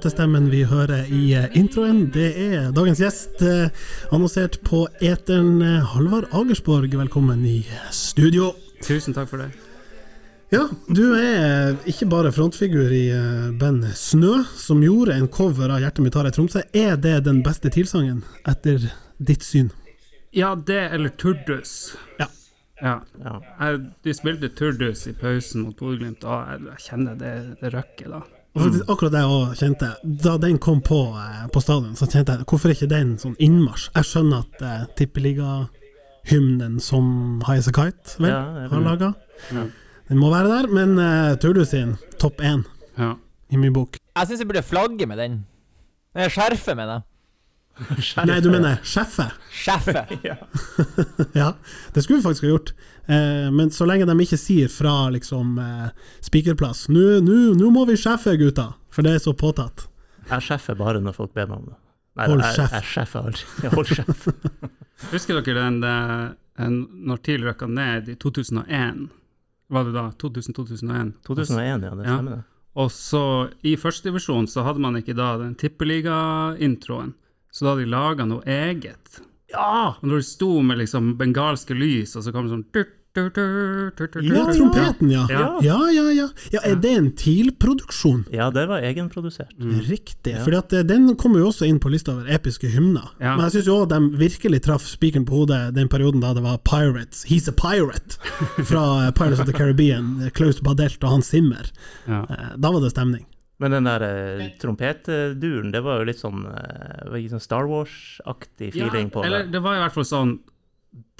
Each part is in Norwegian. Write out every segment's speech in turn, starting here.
og fløtestemmen vi hører i eh, introen, det er dagens gjest, eh, annonsert på eteren. eh, Halvard Agersborg, velkommen i studio. Tusen takk for det. Ja, du er ikke bare frontfigur i bandet Snø, som gjorde en cover av 'Hjertet mitt har ei Tromsø'. Er det den beste tilsangen, etter ditt syn? Ja, det eller Turdus. Ja. Ja. Ja. Jeg, de spilte Turdus i pausen mot Bodø-Glimt, og jeg, jeg kjenner det, det røkker da. Og faktisk akkurat det jeg også kjente. Da den kom på eh, på stadion, så kjente jeg hvorfor ikke den sånn innmarsj? Jeg skjønner at eh, tippeligahymnen som High As A Kite vel, Ja, har vil- laga, Ja. den må være der, men eh, Turdu sin topp én Ja. i min bok. Jeg syns jeg burde flagge med den. Eh, Skjerfe med det. Nei, du mener sjefe. Sjefe. ja, det skulle vi faktisk ha gjort. Eh, men så lenge de ikke sier fra liksom eh, spikerplass Nå nå- nå må vi sjefe, gutta! For det er så påtatt. Jeg sjeffer bare når folk ber meg om det. Nei, Hold sjef. Jeg sjefer aldri. Jeg holder sjef. Husker dere den, den når TIL røkka ned i 2001? Var det da? 2000-2001? 2001, ja. Det Ja. stemmer, det. Og så i førstedivisjon så hadde man ikke da den tippeliga-introen, så da hadde de laga noe eget. Ja! Og når de sto med liksom bengalske lys, og så kom det sånn tur, tur, tur, tur, tur, tur. Ja, trompeten, ja. Ja. Ja, ja, ja. ja er det en TIL-produksjon? Ja, det var egenprodusert. Riktig. Ja. For eh, den kommer jo også inn på lista over episke hymner. Ja. Men jeg syns jo at de virkelig traff spikeren på hodet den perioden da det var Pirates. He's a pirate! Fra eh, Pirates of the Caribbean. eh, Klaus Badelt og Hans Zimmer. Ja. Da var det stemning. Men den der eh, trompetduren, det var jo litt sånn, litt sånn Star Wars-aktig feeling på det. eller det. det var i hvert fall sånn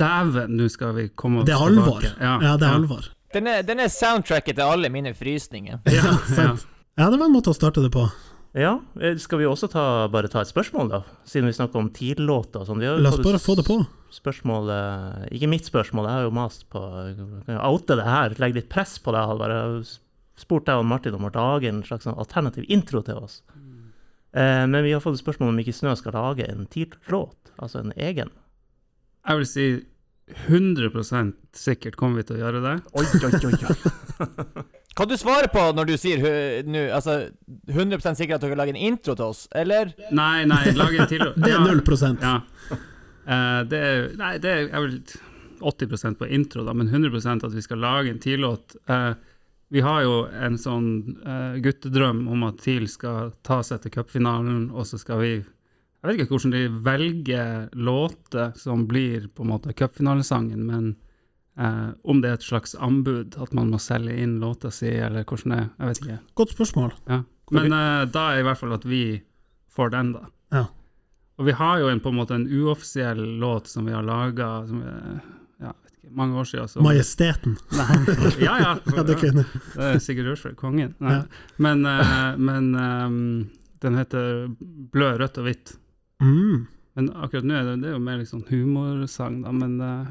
Dæven, nå skal vi komme oss tilbake. Det er alvor. Ja, Ja, det er alvor. Den er, den er soundtracket til alle mine frysninger. Ja, ja. sant. Ja, det var en måte å starte det på. Ja, eh, skal vi også ta, bare ta et spørsmål, da? Siden vi snakker om TIL-låter og sånn. Vi har jo La oss bare få det på. Spørsmål Ikke mitt spørsmål, jeg har jo mast på oute det her? Legge litt press på deg, Halvard. Jeg har jo spurt deg og Martin om å lage en slags sånn alternativ intro til oss. Eh, men vi har fått et spørsmål om ikke Snø skal lage en TIL-låt, altså en egen. Jeg vil si 100 sikkert kommer vi til å gjøre det. Oi, oi, oi, oi. Kan du svare på når du sier nu, Altså 100% sikker at dere lager en intro til oss, eller? Nei, nei, lage en til. Det er Ja. null. Ja. Uh, det er, nei, det er vel 80% på intro, da, men 100% at vi skal lage en TIL-låt. Eh, vi har jo en sånn uh, guttedrøm om at TIL skal ta seg til cupfinalen, og så skal vi Jeg vet ikke hvordan de velger låter som blir på en måte cupfinalesangen, men uh, om det er et slags anbud, at man må selge inn låta si, eller hvordan det er, jeg vet ikke. Godt spørsmål. Ja. Men uh, da er i hvert fall at vi får den, da. Ja. Og vi har jo en, på en måte en uoffisiell låt som vi har laga mange år siden. Så, Majesteten. Nei, ja, ja. Ja, det kunne. Det er sikkert Rushfeldt, kongen. Nei. Ja. Men, uh, men um, den heter Blø, rødt og hvitt. Mm. Men akkurat nå er det, det er jo mer liksom humorsang, da, men uh,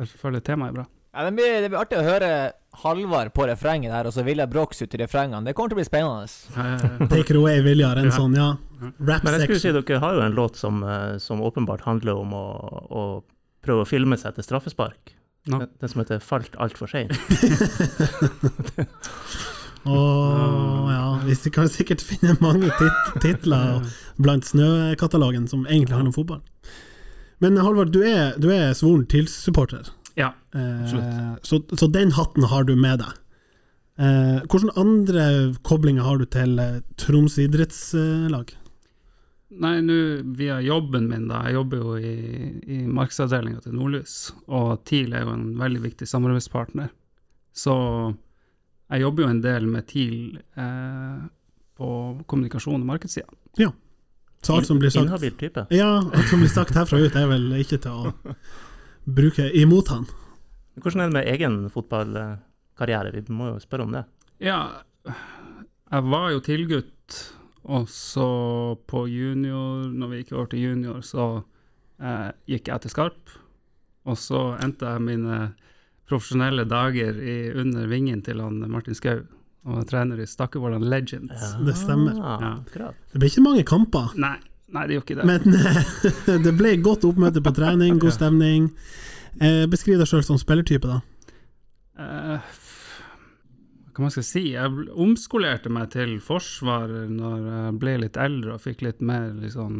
jeg føler temaet er bra. Ja, det, blir, det blir artig å høre Halvard på refrenget der, og så Vilja Brox ut i refrengene. Det kommer til å bli spennende. Take it away, Viljar. En Ja. sånn, ja. Rap Men jeg skulle si dere har jo en låt som, som åpenbart handler om å, å prøve å filme seg til straffespark. No. Den, den som heter 'Falt altfor seint'. Åh, ja. Vi kan sikkert finne mange tit titler blant Snøkatalogen som egentlig handler om fotball. Men Halvard, du er, du er svoren TIL-supporter. Ja, Eh, så, så den hatten har du med deg. Eh, hvilke andre koblinger har du til eh, Troms idrettslag? Nei, nå via jobben min, da. Jeg jobber jo i, i markedsavdelinga til Nordlys, og TIL er jo en veldig viktig samarbeidspartner. Så jeg jobber jo en del med TIL eh, på kommunikasjon og markedssida. Så alt som blir sagt Inhabil type. Ja, alt som blir sagt herfra ut, er vel ikke til å bruke imot han. Hvordan er det med egen fotballkarriere? Vi må jo spørre om det. Ja, jeg var jo tilgutt, og så på junior, når vi gikk over til junior, så eh, gikk jeg til Skarp. Og så endte jeg mine profesjonelle dager i, under vingen til han Martin Skau, og trener i Stakkevollan Legends. Det stemmer. Ja, Ja. Det blir ikke mange kamper. Nei, Nei, det gjør ikke det. Men eh, det ble godt oppmøte på trening, god stemning. Eh, beskriv deg sjøl som spillertype, da. Eh, hva man skal si? Jeg omskolerte meg til forsvarer når jeg ble litt eldre og fikk litt mer liksom,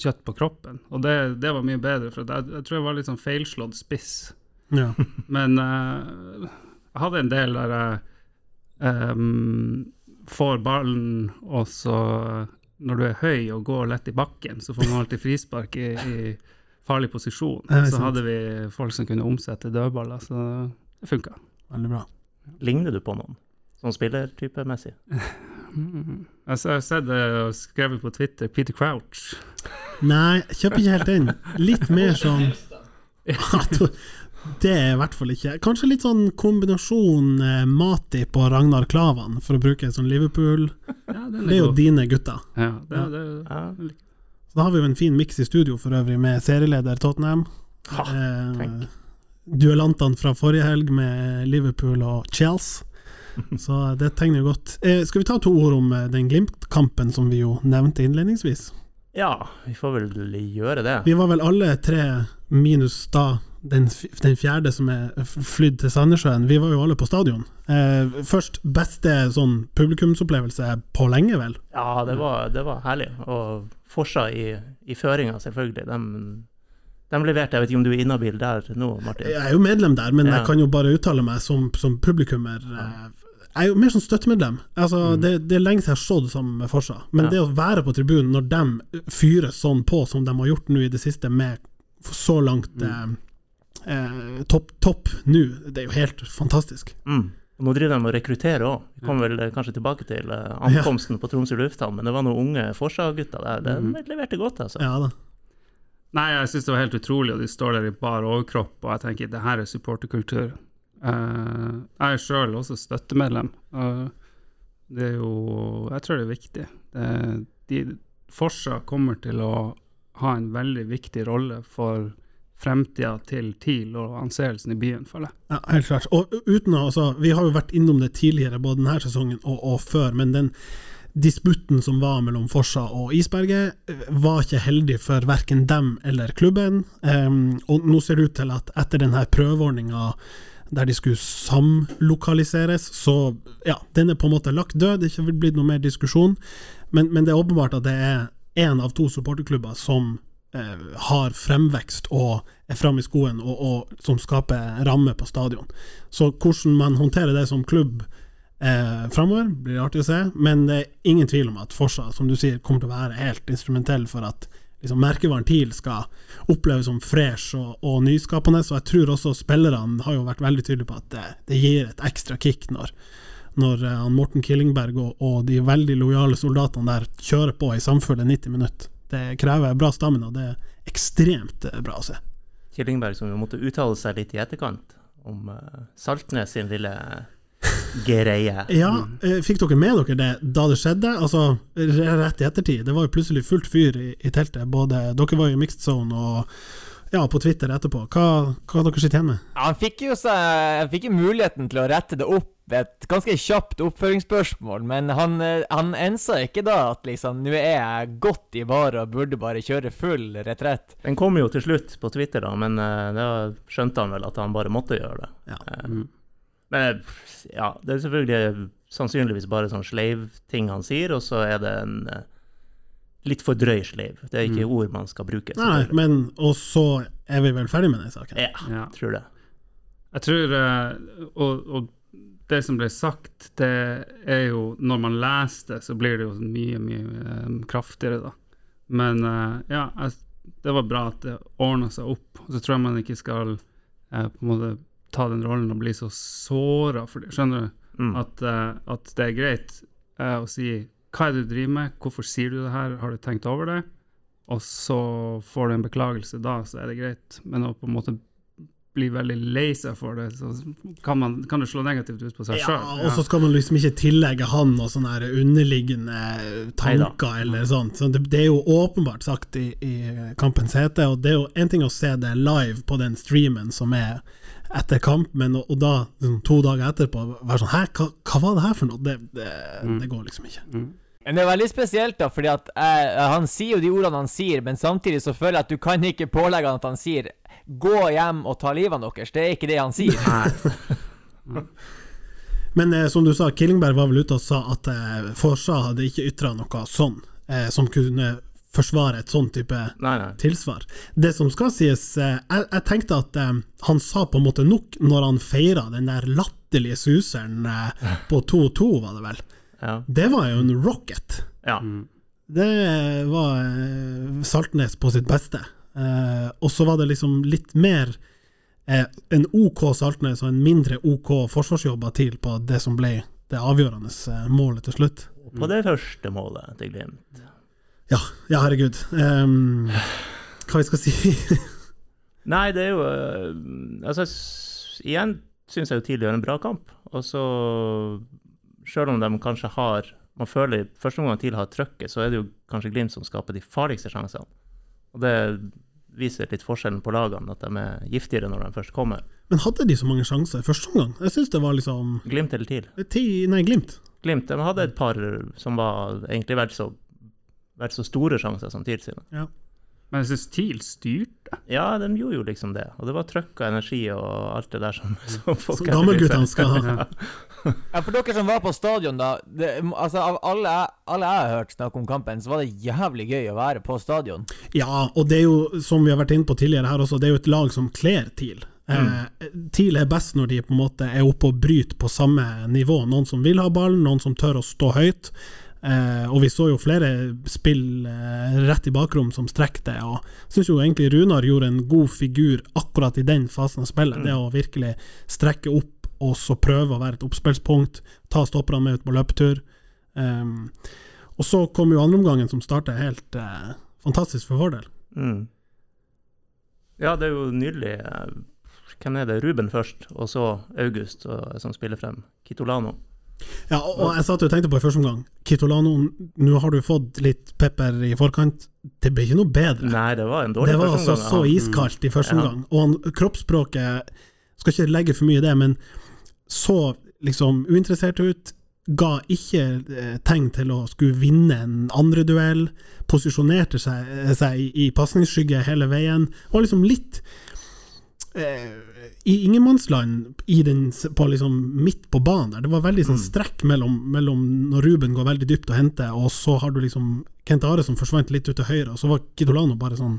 kjøtt på kroppen. Og det, det var mye bedre, for jeg, jeg tror jeg var litt sånn feilslått spiss. Ja. Men uh, jeg hadde en del der jeg um, får ballen, og så når du er høy og går lett i bakken, så får man alltid frispark i, i farlig posisjon. Så hadde vi folk som kunne omsette dødballer, så det funka. Veldig bra. Ligner du på noen? Sånn spillertypemessig? Mm. Altså, jeg har sett det og skrevet på Twitter, Peter Crouch. Nei, kjøper ikke helt den. Litt mer sånn Det er i hvert fall ikke. Kanskje litt sånn kombinasjon eh, Mati på Ragnar Klavan, for å bruke sånn Liverpool. Ja, Det er jo god. dine gutter. Ja, det, Ja. det, Ja. Så da har vi jo en fin miks i studio for øvrig, med serieleder Tottenham. Ha, Eh, tenk. Duellantene fra forrige helg med Liverpool og Chelsea. Så det tegner jo godt. Eh, skal vi ta to ord om eh, den Glimt-kampen som vi jo nevnte innledningsvis? ja, vi får vel gjøre det. Vi var vel alle tre, minus da den, den fjerde som er flydd til Sandnessjøen, vi var jo alle på stadion. Eh, først beste sånn publikumsopplevelse på lenge, vel? Ja, det var, det var herlig. Og Forsa i, i føringa, selvfølgelig. De, de leverte. Jeg vet ikke om du er inhabil der nå, Martin? Jeg er jo medlem der, men Ja. jeg kan jo bare uttale meg som, som publikummer. Ja. Jeg er jo mer som støttemedlem. Altså, det, det er lenge siden jeg har stått sammen med Forsa, men Ja. det å være på tribunen når de fyrer sånn på som de har gjort nå i det siste, med så langt mm. eh, topp top, nå, det er jo helt fantastisk. Mm. Og nå driver de og rekrutterer òg. Vi kommer vel eh, kanskje tilbake til ankomsten ankomsten på Tromsø lufthavn, men det var noen unge Forsa-gutter der. De leverte godt, altså. Ja da. Nei, jeg syns det var helt utrolig, og de står der i bar overkropp, og jeg tenker det her er supporterkultur. Uh, jeg er sjøl også støttemedlem. Uh, det er jo Jeg tror det er viktig. Det, de, Forsa kommer til å ha en veldig viktig rolle for fremtida til TIL og anseelsen i byen, føler jeg. Ja, helt klart. Og uten å, altså, vi har jo vært innom det tidligere, både denne sesongen og, og før, men den disputten som var mellom Forsa og Isberget, eh, var ikke heldig for verken dem eller klubben. Um, og nå ser det ut til at etter denne prøveordninga der de skulle samlokaliseres, så ja, den er på en måte lagt død. Det er ikke blitt noe mer diskusjon. Men, men det er åpenbart at det er én av to supporterklubber som eh, har fremvekst og er framme i skoen, og, og som skaper ramme på stadion. Så hvordan man håndterer det som klubb eh, framover, blir artig å se. Men det er ingen tvil om at Forsa, som du sier, kommer til å være helt instrumentell for at liksom, merkevaren TIL skal oppleves som fresh og, og nyskapende. Så jeg tror også spillerne har jo vært veldig tydelige på at det, det gir et ekstra kick når, når han Morten Killingberg og, og de veldig lojale soldatene der kjører på i samfunnet 90 minutter. Det krever bra stamina, det er ekstremt eh, bra å se. Killingberg som jo måtte uttale seg litt i etterkant om uh, Saltnes sin lille greie. Ja, eh, fikk dere med dere det da det skjedde? Altså, rett i ettertid. Det var jo plutselig fullt fyr i, i teltet. Både, dere var jo i mixed zone og ja, på Twitter etterpå. Hva, hva dere sitter igjen med? Han fikk jo seg Han fikk jo muligheten til å rette det opp ved et ganske kjapt oppføringsspørsmål, men han, eh, han ensa ikke da at liksom Nå er jeg godt i vare og burde bare kjøre full retrett. Den kom jo til slutt på Twitter, da, men eh, da skjønte han vel at han bare måtte gjøre det. Ja. Mm. Men eh, ja, det er selvfølgelig sannsynligvis bare sånn sleiv-ting han sier, og så er det en eh, litt for drøy sleiv. Det er ikke ord man skal bruke. Mm. Nei, men Og så er vi vel ferdig med den saken? Ja, Ja. tror det. Jeg tror eh, og, og det som ble sagt, det er jo Når man leser det, så blir det jo mye, mye eh, kraftigere, da. Men ja, jeg, det var bra at det ordna seg opp. Og så tror jeg man ikke skal på en måte ta den rollen og bli så såra for det. Skjønner du? Mm. At, uh, at det er greit uh, å si hva er det du driver med, hvorfor sier du det her, har du tenkt over det? Og så får du en beklagelse da, så er det greit. Men å på en måte bli veldig lei seg for det, så kan, man, kan det slå negativt ut på seg Ja, og så skal man liksom ikke tillegge han og sånne underliggende tanker eller sånt. Så det, det er jo åpenbart sagt i, i kampens hete, og det er jo en ting å se det live på den streamen som er etter kamp, men og, og da liksom, to dager etterpå være sånn Hæ, hva, hva var det her for noe? Det, det, det går liksom ikke. Mm. Men det er veldig spesielt, da, fordi at eh, han sier jo de ordene han sier, men samtidig så føler jeg at du kan ikke pålegge han at han sier 'gå hjem og ta livet av deres'. Det er ikke det han sier. Men eh, som du sa, Killingberg var vel ute og sa at eh, Forsa hadde ikke ytra noe sånn, eh, som kunne forsvare et sånn type Nei, nei. tilsvar. Det som skal sies, eh, jeg, jeg tenkte at eh, han sa på en måte nok når han feira den der latterlige suseren eh, på 2-2, var det vel. Ja. Det var jo en rocket. ja. Det var eh, Saltnes på sitt beste. Eh, og så var det liksom litt mer eh, en OK Saltnes og en mindre OK forsvarsjobber til på det som ble det avgjørende målet til slutt. På det første målet til Glimt. Ja, ja herregud. Um, hva vi skal si? Nei, det er jo øh, Altså, igjen syns jeg jo TIL gjør en bra kamp. Og så, sjøl om de kanskje har Man føler i første omgang TIL har trøkket, så er det jo kanskje Glimt som skaper de farligste sjansene. Og det viser litt forskjellen på lagene, at de er giftigere når de først kommer. Men hadde de så mange sjanser i første omgang? Jeg syns det var liksom Glimt eller TIL? Nei, Glimt. Glimt de hadde et par som var egentlig verdt så, vært så store sjanser som TIL sine. Men jeg syns TIL styrte. Ja, de gjorde jo liksom det. Og det var trøkk og energi og alt det der som, som folk Som gammelguttene skal ha. Ja, For dere som var på stadion, da. Det, altså, Av alle, alle jeg har hørt snakke om kampen, så var det jævlig gøy å være på stadion. Ja, og det er jo, som vi har vært inne på tidligere her også, det er jo et lag som kler TIL. Eh, TIL er best når de på en måte er oppe og bryter på samme nivå. Noen som vil ha ballen, noen som tør å stå høyt. Eh, og vi så jo flere spill eh, rett i bakrom som strekte, og syns jo egentlig Runar gjorde en god figur akkurat i den fasen av spillet. Det å virkelig strekke opp og så prøve å være et oppspillspunkt, ta stopperne med ut på løpetur. Um, og så kom jo andreomgangen som starta helt eh, fantastisk for vår del. Mm. Ja, det er jo nydelig. Hvem er det? Ruben først, og så August og, som spiller frem. Kitolano. Ja, og, og jeg satt og tenkte på i første omgang Kitolano, nå har du fått litt pepper i forkant. Det ble ikke noe bedre. Nei, det var en dårlig det var altså så ja. iskaldt i første Ja. omgang. Og han, kroppsspråket Skal ikke legge for mye i det, men så liksom uinteressert ut. Ga ikke eh, tegn til å skulle vinne en andre duell. Posisjonerte seg, seg i, i pasningsskygge hele veien. Var liksom litt eh, i ingenmannsland i den, på liksom midt på banen der. Det var veldig sånn strekk mellom, mellom når Ruben går veldig dypt og henter, og så har du liksom Kent Are som forsvant litt ut til høyre, og så var Kitolano bare sånn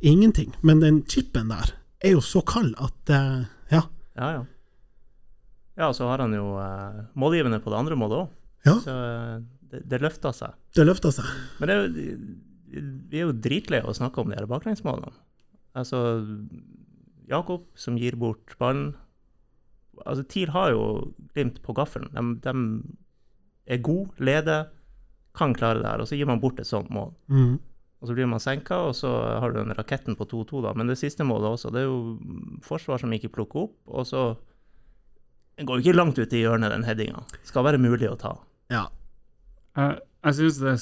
ingenting. Men den chipen der er jo så kald at uh, ja. Ja, ja. Ja, så har han jo uh, målgivende på det andre målet òg. Ja, Så eh, det, det løfta seg. det løfta seg. Men det er jo, vi er jo dritlei av å snakke om de her baklengsmålene. Altså, Jakob som gir bort ballen. Altså, TIL har jo Glimt på gaffelen. De, de er gode, leder, kan klare det her. Og så gir man bort et sånt mål. Mm. Og så blir man senka, og så har du den raketten på 2-2, da. Men det siste målet også, det er jo forsvar som ikke plukker opp, og så Den går jo ikke langt ut i hjørnet, den headinga. Skal være mulig å ta. Ja. Jeg, jeg syns det,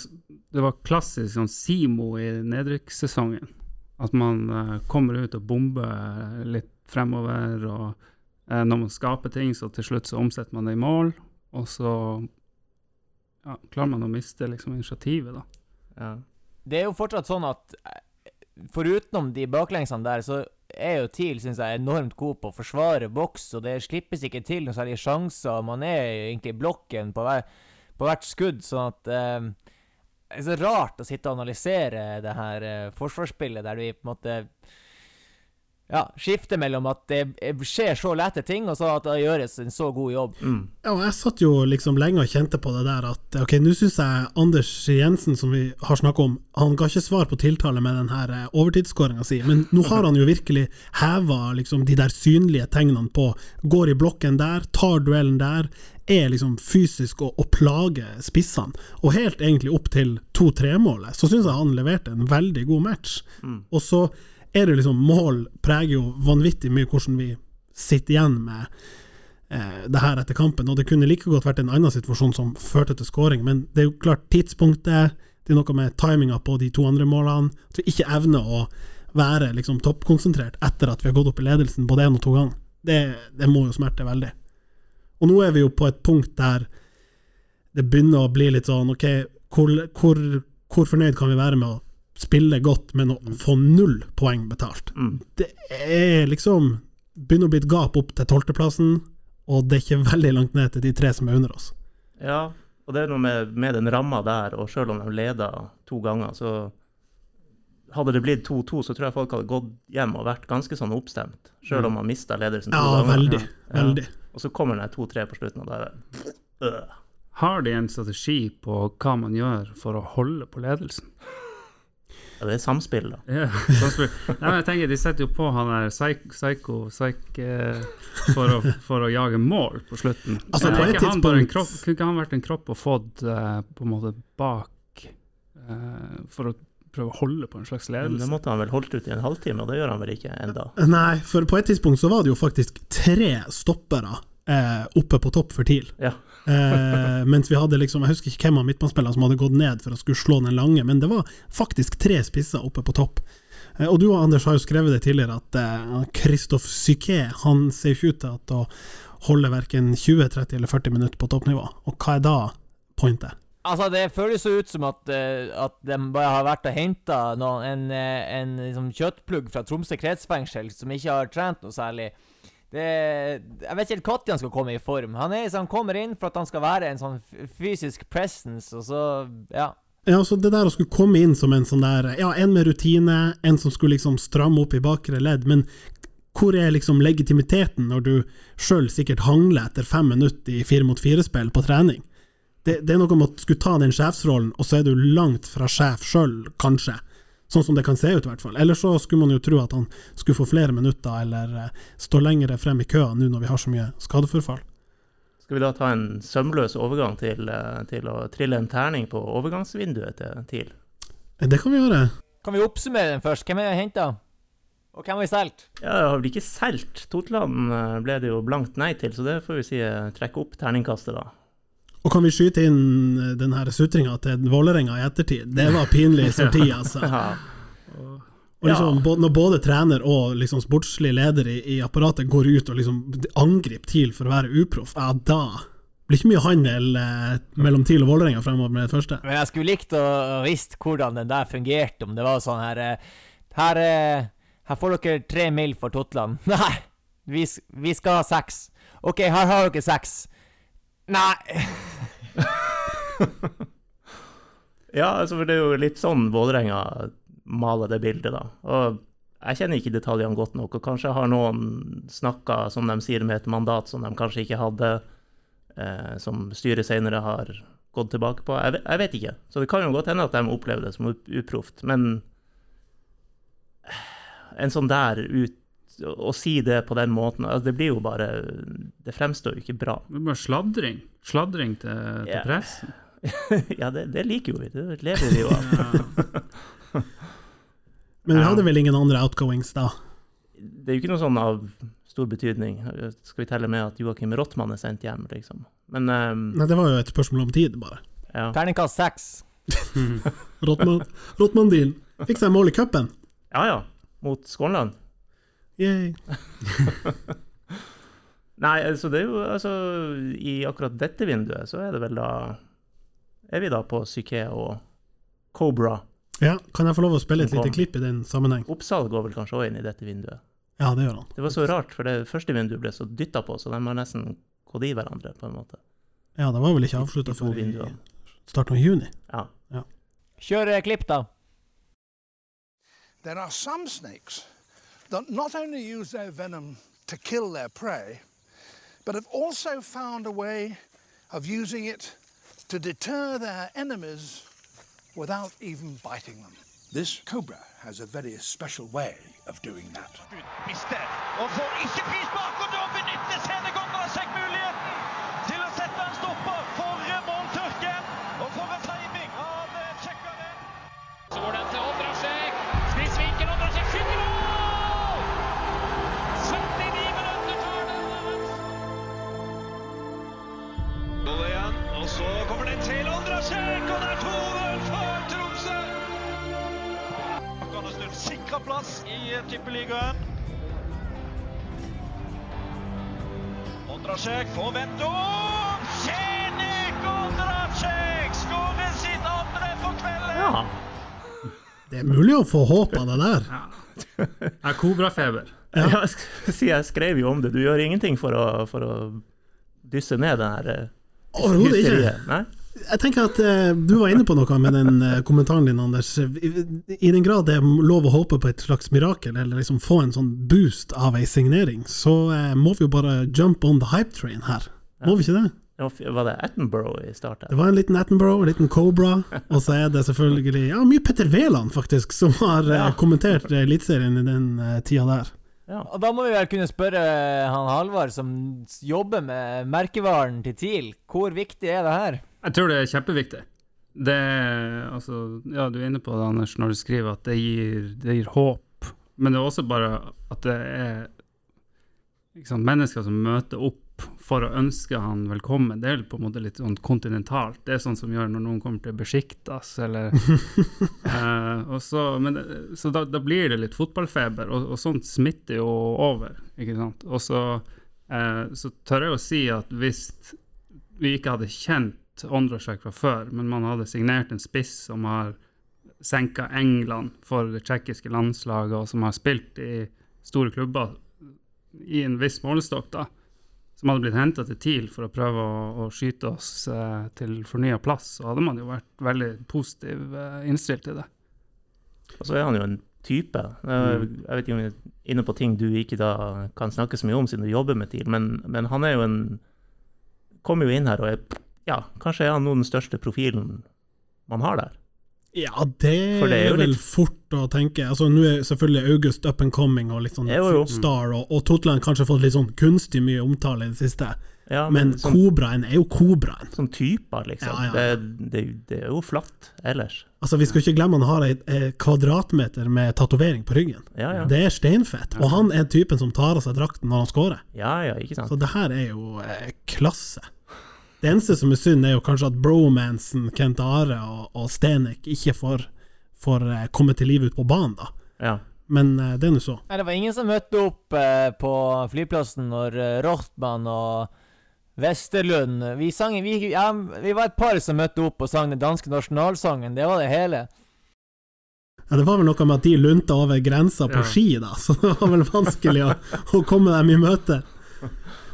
det var klassisk sånn Simo i nedrykkssesongen. At man eh, kommer ut og bomber litt fremover, og eh, når man skaper ting, så til slutt så omsetter man det i mål, og så ja, klarer man å miste liksom initiativet, da. Ja. Det er jo fortsatt sånn at eh, forutenom de baklengsene der, så er jo TIL synes jeg, enormt god på å forsvare boks, og det slippes ikke til noen særlige sjanser. Man er jo egentlig i blokken på, hver, på hvert skudd, sånn at eh, Det er så rart å sitte og analysere det her eh, forsvarsspillet, der vi på en måte ja, skifter mellom at det skjer så lette ting, og så at det gjøres en så god jobb. Mm. Ja, og jeg satt jo liksom lenge og kjente på det der at ok, nå syns jeg Anders Jensen, som vi har snakka om, han ga ikke svar på tiltale med den her eh, overtidsskåringa si, men nå har han jo virkelig heva liksom de der synlige tegnene på går i blokken der, tar duellen der, er liksom fysisk og, og plager spissene. Og helt egentlig opp til 2-3-målet, så syns jeg han leverte en veldig god match. Mm. Og så er det liksom Mål preger jo vanvittig mye hvordan vi sitter igjen med eh, det her etter kampen, og det kunne like godt vært en annen situasjon som førte til skåring, men det er jo klart tidspunktet, det er noe med timinga på de to andre målene, at vi ikke evner å være liksom toppkonsentrert etter at vi har gått opp i ledelsen både én og to ganger. Det, det må jo smerte veldig. Og nå er vi jo på et punkt der det begynner å bli litt sånn OK, hvor, hvor, hvor fornøyd kan vi være med å spille godt, men å få null poeng betalt? Mm. Det er liksom Begynner å bli et gap opp til tolvteplassen, og det er ikke veldig langt ned til de tre som er under oss. Ja, og det er noe med, med den ramma der, og selv om de leder to ganger, så hadde det blitt 2-2, så tror jeg folk hadde gått hjem og vært ganske sånn oppstemt. Selv om man mista ledelsen to Ja, ganger. veldig. Ja. Veldig. Og så kommer den 2-3 på slutten, og da er det øh. Har de en strategi på hva man gjør for å holde på ledelsen? Ja, det er samspill, da. Ja, samspill. Nei, men jeg tenker De setter jo på han der psy- psycho psych, eh, for, for å jage mål på slutten. Altså, på et ikke han en tidspunkt- kropp, Kunne ikke han vært en kropp og fått eh, på en måte bak eh, For å prøve å holde på en slags Men det måtte han vel holdt ut i en halvtime, og det gjør han vel ikke enda. Nei, for på et tidspunkt så var det jo faktisk tre stoppere eh, oppe på topp for TIL. Ja. Eh, mens vi hadde liksom, jeg husker ikke hvem av midtbanespillerne som hadde gått ned for å skulle slå den lange, men det var faktisk tre spisser oppe på topp. Eh, og du og Anders har jo skrevet det tidligere, at eh, Christophe Psyché han ser ikke ut til å holde verken 20, 30 eller 40 minutter på toppnivå. Og hva er da pointet? Altså, det føles jo ut som at, eh, at de bare har vært og henta en, eh, en liksom, kjøttplugg fra Tromsø kretsfengsel som ikke har trent noe særlig. Det, jeg vet ikke helt når han skal komme i form. Han, er, han kommer inn for at han skal være en sånn fysisk presence, og så Ja. Ja, altså Det der å skulle komme inn som en sånn der Ja, en med rutine, en som skulle liksom stramme opp i bakre ledd, men hvor er liksom legitimiteten når du sjøl sikkert hangler etter fem minutter i fire mot fire-spill på trening? Det, det er noe med å skulle ta den sjefsrollen, og så er du langt fra sjef sjøl, kanskje. Sånn som det kan se ut, i hvert fall. Eller så skulle man jo tro at han skulle få flere minutter, eller eh, stå lengre frem i køa nå når vi har så mye skadeforfall. Skal vi da ta en sømløs overgang til, eh, til å trille en terning på overgangsvinduet til TIL? Eh, Det kan vi gjøre. Kan vi oppsummere den først? Hvem er vi henta? Og hvem har vi solgt? Ja, det har vel ikke solgt. Totland ble det jo blankt nei til, så det får vi si trekke opp terningkastet, da. Og kan vi skyte inn eh, den her sutringa til Vålerenga i ettertid? Det var pinlig sorti, altså. Og liksom, Når både trener og liksom sportslig leder i, i apparatet går ut og liksom angriper TIL for å være uproff, ja da blir ikke mye handel eh, mellom TIL og Vålerenga fremover med det første. Men jeg skulle likt å visst hvordan den der fungerte, om det var sånn her eh, Her, eh, her får dere tre mil for Totland. Nei, vi, vi skal ha seks. OK, her har dere seks. Nei. ja, altså, for det er jo litt sånn Vålerenga maler det bildet, da. Og jeg kjenner ikke detaljene godt nok, og kanskje har noen snakka, som de sier, med et mandat som de kanskje ikke hadde, eh, som styret senere har gått tilbake på. Jeg, jeg vet ikke. Så det kan jo godt hende at de opplever det som uproft, men en sånn der ut å si det på den måten, altså det blir jo bare Det fremstår jo ikke bra. Det er bare sladring. Sladring til, til Ja. pressen. ja, det, det liker jo vi. Det lever vi jo av. Men vi hadde vel ingen andre outgoings da. Det er jo ikke noe sånn av stor betydning. Skal vi telle med at Joakim Rottmann er sendt hjem, liksom. Men um, Nei, det var jo et spørsmål om tid, bare. ja. Terningkast seks. Rottmann- Rottmann-dealen. Fikk seg mål i cupen. ja ja, mot Skånland. Yay. Nei, altså det er jo altså I akkurat dette vinduet så er det vel da Er vi da på Psyche og Cobra. Ja, kan jeg få lov å spille et lite klipp i den sammenheng? Oppsal går vel kanskje òg inn i dette vinduet. Ja, det gjør han. Det var så rart, for det første vinduet ble så dytta på, så de har nesten gått i hverandre, på en måte. Ja, det var vel ikke avslutta før i starten av juni. Ja. Kjør eh, klipp, da. There are some snakes that not only use their venom to kill their prey, but have also found a way of using it to deter their enemies without even biting them. This cobra has a very special way of doing that. Plass i tippeligaen. Ondrasjek får vente om! Kjenik Ondrasjek! Skårer sitt andre for kvelden! Ja. Det er mulig å få håp av det der. Ja, Kobrafeber. Ja. jeg si jeg skrev jo om det. Du gjør ingenting for å, for å dysse ned den her eh, Overhodet ikke. Nei? Jeg tenker at eh, Du var inne på noe med den eh, kommentaren din, Anders. I, I den grad det er lov å håpe på et slags mirakel, eller liksom få en sånn boost av ei signering, så eh, må vi jo bare jump on the hype train her. Må vi ikke det? Var det Attenborough i starten? Det var en liten Attenborough, en liten Cobra, og så er det selvfølgelig ja, mye Petter Wæland, faktisk, som har eh, Ja. kommentert eh, Eliteserien i den eh, tida der. Ja. Og da må vi vel kunne spørre han Halvard, som jobber med merkevaren til TIL, hvor viktig er det her? Jeg tror det er kjempeviktig. Det altså, ja, du er inne på det, Anders, når du skriver at det gir, det gir håp. Men det er også bare at det er sant, mennesker som møter opp for å ønske han velkommen. Det er på en måte litt sånn kontinentalt. Det er sånn som gjør når noen kommer til Besjiktas, eller eh, og så, men, Så da, da blir det litt fotballfeber, og, og sånt smitter jo over, ikke sant. Og så, eh, så tør jeg å si at hvis vi ikke hadde kjent Ondrasjek fra før, men man hadde signert en spiss som har senka England for det tsjekkiske landslaget, og som har spilt i store klubber i en viss målestokk, da, som hadde blitt henta til TIL for å prøve å, å skyte oss eh, til fornya plass, så hadde man jo vært veldig positiv eh, innstilt til det. Og så er han jo en type. Jeg jeg vet ikke om vi er inne på ting du ikke da kan snakke så mye om siden du jobber med TIL, men, men han er jo en Kommer jo inn her og er Ja, kanskje er han nå den største profilen man har der. Ja, det, det er er, vel litt- fort å tenke. Altså, Nå er selvfølgelig August up and coming og litt sånn Jo, jo. star, og, og Totland kanskje fått litt sånn kunstig mye omtale i det siste. Ja, Men sånn, Kobraen er jo Kobraen. sånn typer, liksom. Ja, ja. Det, det, det er jo flatt ellers. Altså, Vi skal ikke glemme han har et kvadratmeter med tatovering på ryggen. Det er steinfett. Og han er typen som tar av seg drakten når han scorer. Ja, ja, ikke sant. Så det her er jo eh, klasse. Det eneste som er synd, er jo kanskje at bromansen Kent Are og, og Stenek ikke får, får eh, komme til live ut på banen, da. Ja. Men eh, det er nå så. Nei, det var ingen som møtte opp eh, på flyplassen når eh, Rothman og Vesterlund vi, sang, vi, ja, vi var et par som møtte opp og sang den danske nasjonalsangen. Det var det hele. Ja, det var vel noe med at de lunta over grensa på Ja. ski, da, så det var vel vanskelig å, å komme dem i møte.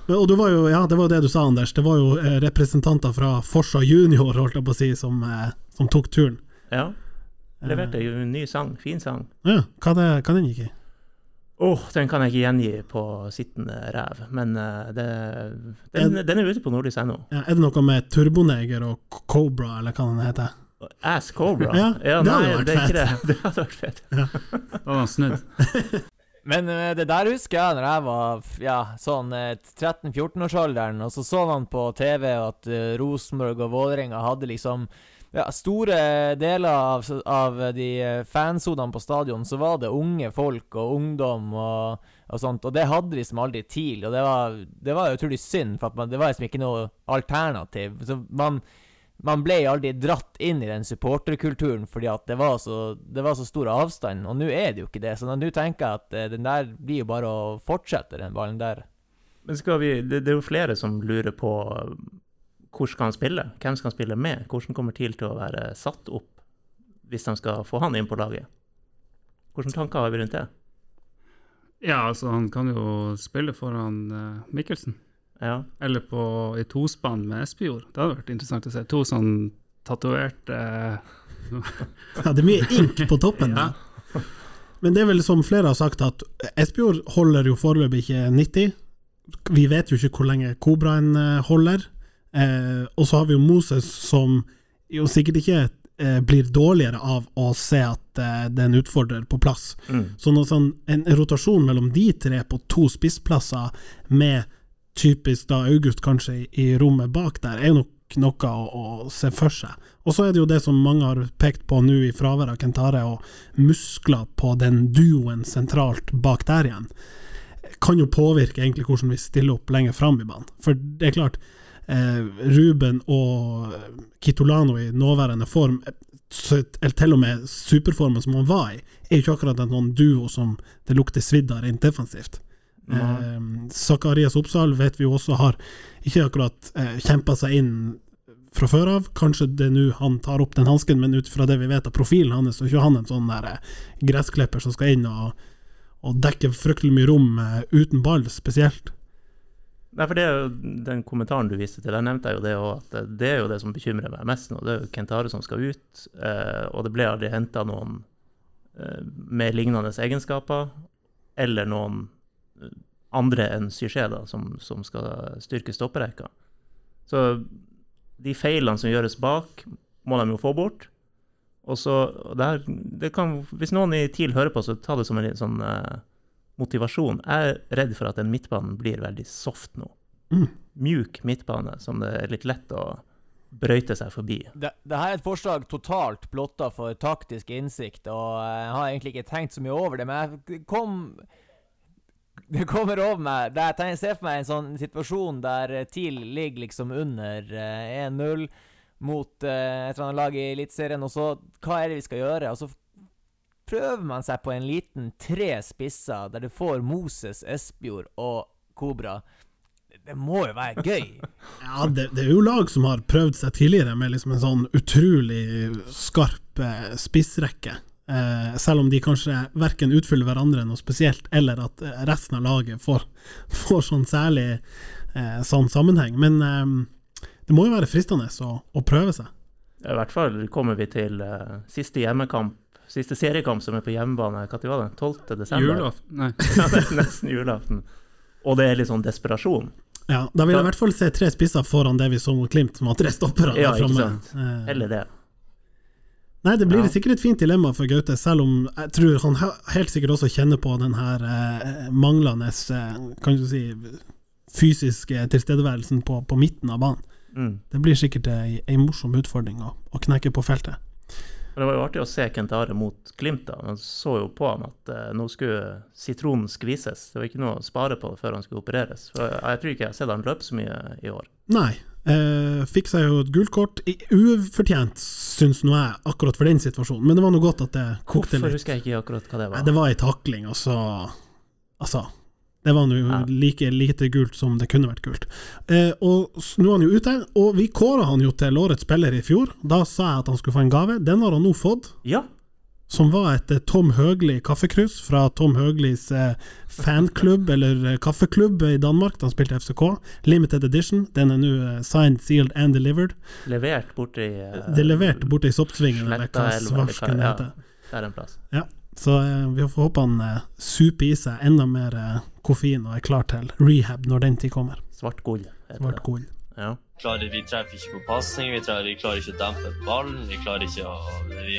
Men, og du var jo, ja, det var jo det du sa, Anders. Det var jo eh, representanter fra Forsa Junior, holdt jeg på å si, som, eh, som tok turen. ja. Leverte jo en ny sang. Fin sang. Ja, hva, det, hva den gikk i? Åh, den kan jeg ikke gjengi på sittende ræv, men uh, det, den, den er ute på nordlys.no. Ja, er det noe med Turboneger og Cobra, eller hva den heter? Ass Cobra? Ja, det hadde nei, vært det er ikke det. Det hadde vært fett. Da var han snudd. Men eh, det der husker jeg når jeg var ja, sånn eh, 13-14-årsalderen, og så så man på TV at uh, Rosenborg og Vålerenga hadde liksom ja, store deler av, av de eh, fansonene på stadion, så var det unge folk og ungdom og, og sånt, og det hadde liksom aldri TIL, og det var, det var utrolig synd, for man, det var liksom ikke noe alternativ. Så man man ble aldri dratt inn i den supporterkulturen fordi at det var så, det var så stor avstand, og nå er det jo ikke det. Så nå tenker jeg at eh, den der blir jo bare å fortsette, den ballen der. Men skal vi, det, det er jo flere som lurer på uh, hvor skal han spille? Hvem skal han spille med? Hvordan kommer TIL til å være satt opp hvis de skal få han inn på laget? Hvilke tanker har vi rundt det? Ja, altså, han kan jo spille foran uh, Mikkelsen. Ja. Eller på, i tospann med Espejord. Det hadde vært interessant å se. To sånn tatoverte Ja, det er mye ink på toppen. Ja. da. Men det er vel som flere har sagt, at Espejord holder jo foreløpig ikke 90. Vi vet jo ikke hvor lenge Kobraen eh, holder. Eh, og så har vi jo Moses som jo sikkert ikke eh, blir dårligere av å se at eh, det er en utfordrer på plass. Mm. Så noe sånn, en rotasjon mellom de tre på to spissplasser, med typisk da August kanskje i, rommet bak der, er nok noe å, å se for seg. Og så er det jo det som mange har pekt på nå i fravær av Kentare, og muskler på den duoen sentralt bak der igjen, kan jo påvirke egentlig hvordan vi stiller opp lenger fram i banen. For det er klart, eh, Ruben og Kitolano i nåværende form, eller til og med superformen som han var i, er jo ikke akkurat en sånn duo som det lukter svidd av rent defensivt. Eh, Zakarias Oppsal vet vi jo også har ikke akkurat eh, kjempa seg inn fra før av. Kanskje det er nå han tar opp den hansken, men ut fra det vi vet av profilen hans, så er ikke han en sånn der eh, gressklipper som skal inn og, og dekke fryktelig mye rom eh, uten ball, spesielt. Nei, for det er jo den kommentaren du viste til. der nevnte jo det òg, at det, er jo det som bekymrer meg mest nå. Det er jo Kentare som skal ut, eh, og det ble aldri henta noen eh, med lignende egenskaper, eller noen andre enn Syché, da, som, som skal styrke stopperekka. Så de feilene som gjøres bak, må de jo få bort. Og så det her, det kan, Hvis noen i TIL hører på, så ta det som en sånn uh, motivasjon. Jeg er redd for at den midtbanen blir veldig soft nå. Mm. Mjuk midtbane som det er litt lett å brøyte seg forbi. Det, det her er et forslag totalt blotta for taktisk innsikt, og jeg har egentlig ikke tenkt så mye over det, men jeg kom Det kommer over meg der Jeg ser for meg en sånn situasjon der eh, TIL ligger liksom under eh, 1-0 mot eh, et eller annet lag i Eliteserien, og så Hva er det vi skal gjøre? Og så prøver man seg på en liten tre spisser, der du får Moses, Espejord og Kobra. Det må jo være gøy? Ja, det, det er jo lag som har prøvd seg tidligere med liksom en sånn utrolig skarp eh, spissrekke. Eh, selv om de kanskje verken utfyller hverandre noe spesielt, eller at eh, resten av laget får, får sånn særlig eh, sånn sammenheng. Men eh, det må jo være fristende å, å prøve seg. I hvert fall kommer vi til eh, siste hjemmekamp, siste seriekamp som er på hjemmebane. Når var det? 12. desember? Julaften Nei. ja, det er nesten julaften. Og det er litt sånn desperasjon. Ja, Da vil jeg i hvert fall se tre spisser foran det vi så mot Klimt, som har tre stoppere. Ja, ikke sant. Eh, Eller det. Nei, det blir Ja. sikkert et fint dilemma for Gaute, selv om jeg tror han helt sikkert også kjenner på den her eh, manglende eh, kan du si, fysiske tilstedeværelsen på, på midten av banen. Mm. Det blir sikkert ei, ei morsom utfordring å, å knekke på feltet. Men det var jo artig å se Kent Are mot Glimt. da. Man så jo på ham at eh, nå skulle sitronen skvises. Det var ikke noe å spare på før han skulle opereres. For jeg, jeg tror ikke jeg har sett han løpe så mye i år. Nei. Eh, fikk seg jo et gult kort. Ufortjent, syns nå jeg, akkurat for den situasjonen. Men det var nå godt at det kokte Hvorfor litt. husker jeg ikke akkurat hva det Nei, var? det var ei takling, og så Altså. Det var nå Ja. like lite gult som det kunne vært gult. Eh, og nå er han jo ute, og vi kåra han jo til årets spiller i fjor. Da sa jeg at han skulle få en gave. Den har han nå fått, Ja, som var et eh, Tom Høgli kaffekrus fra Tom Høglis eh, fanklubb, eller eh, kaffeklubb i Danmark, da han spilte FCK. Limited edition. Den er nå eh, signed, sealed and delivered. levert borti eh, Det er levert borte i Soppsvingen, eller hva svarsken det ja. heter. Der en plass. Så eh, vi får håpe han eh, super i seg enda mer eh, koffein og er klar til rehab når den tid kommer. Svart gull. Svart gull. Ja. klarer, vi treffer ikke på pasning, vi, trenger- vi klarer ikke å dempe ballen, vi klarer ikke å Vi,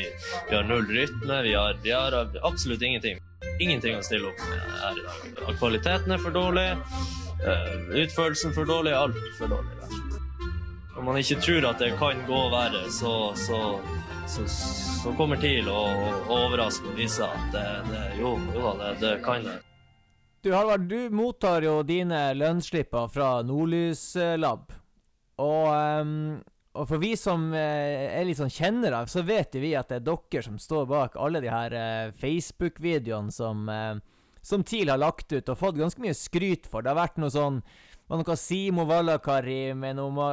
vi har null rytme, vi har, vi har absolutt ingenting. Ingenting å stille opp med her i dag. Kvaliteten er for dårlig, utførelsen for dårlig, alt for dårlig. Om. Man ikke tror at det kan gå verre, så, så, så kommer TIL å å overraske og vise at det, det, jo, jo da, det, det kan det. Du Halvard, du mottar jo dine lønnsslipper fra Nordlys eh, Lab. Og, um, og for vi som eh, er litt sånn kjennere, så vet vi at det er dere som står bak alle de her uh, Facebook-videoene som, uh, som TIL har lagt ut og fått ganske mye skryt for. Det har vært noe sånn var noe Simo Vallakari med noe ma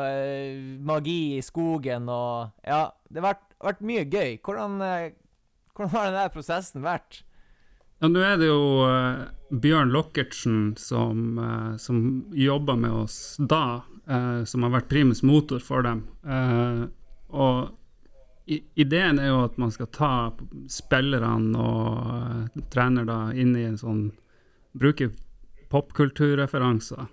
magi i skogen og Ja, det har vært, vært mye gøy. Hvordan, eh, hvordan har denne prosessen vært? Ja, nå er det jo uh, Bjørn Lokkertsen som, uh, som jobba med oss da, uh, som har vært primus motor for dem. Uh, og ideen er jo at man skal ta spillerne og trener da inn i en sånn Bruke popkulturreferanser.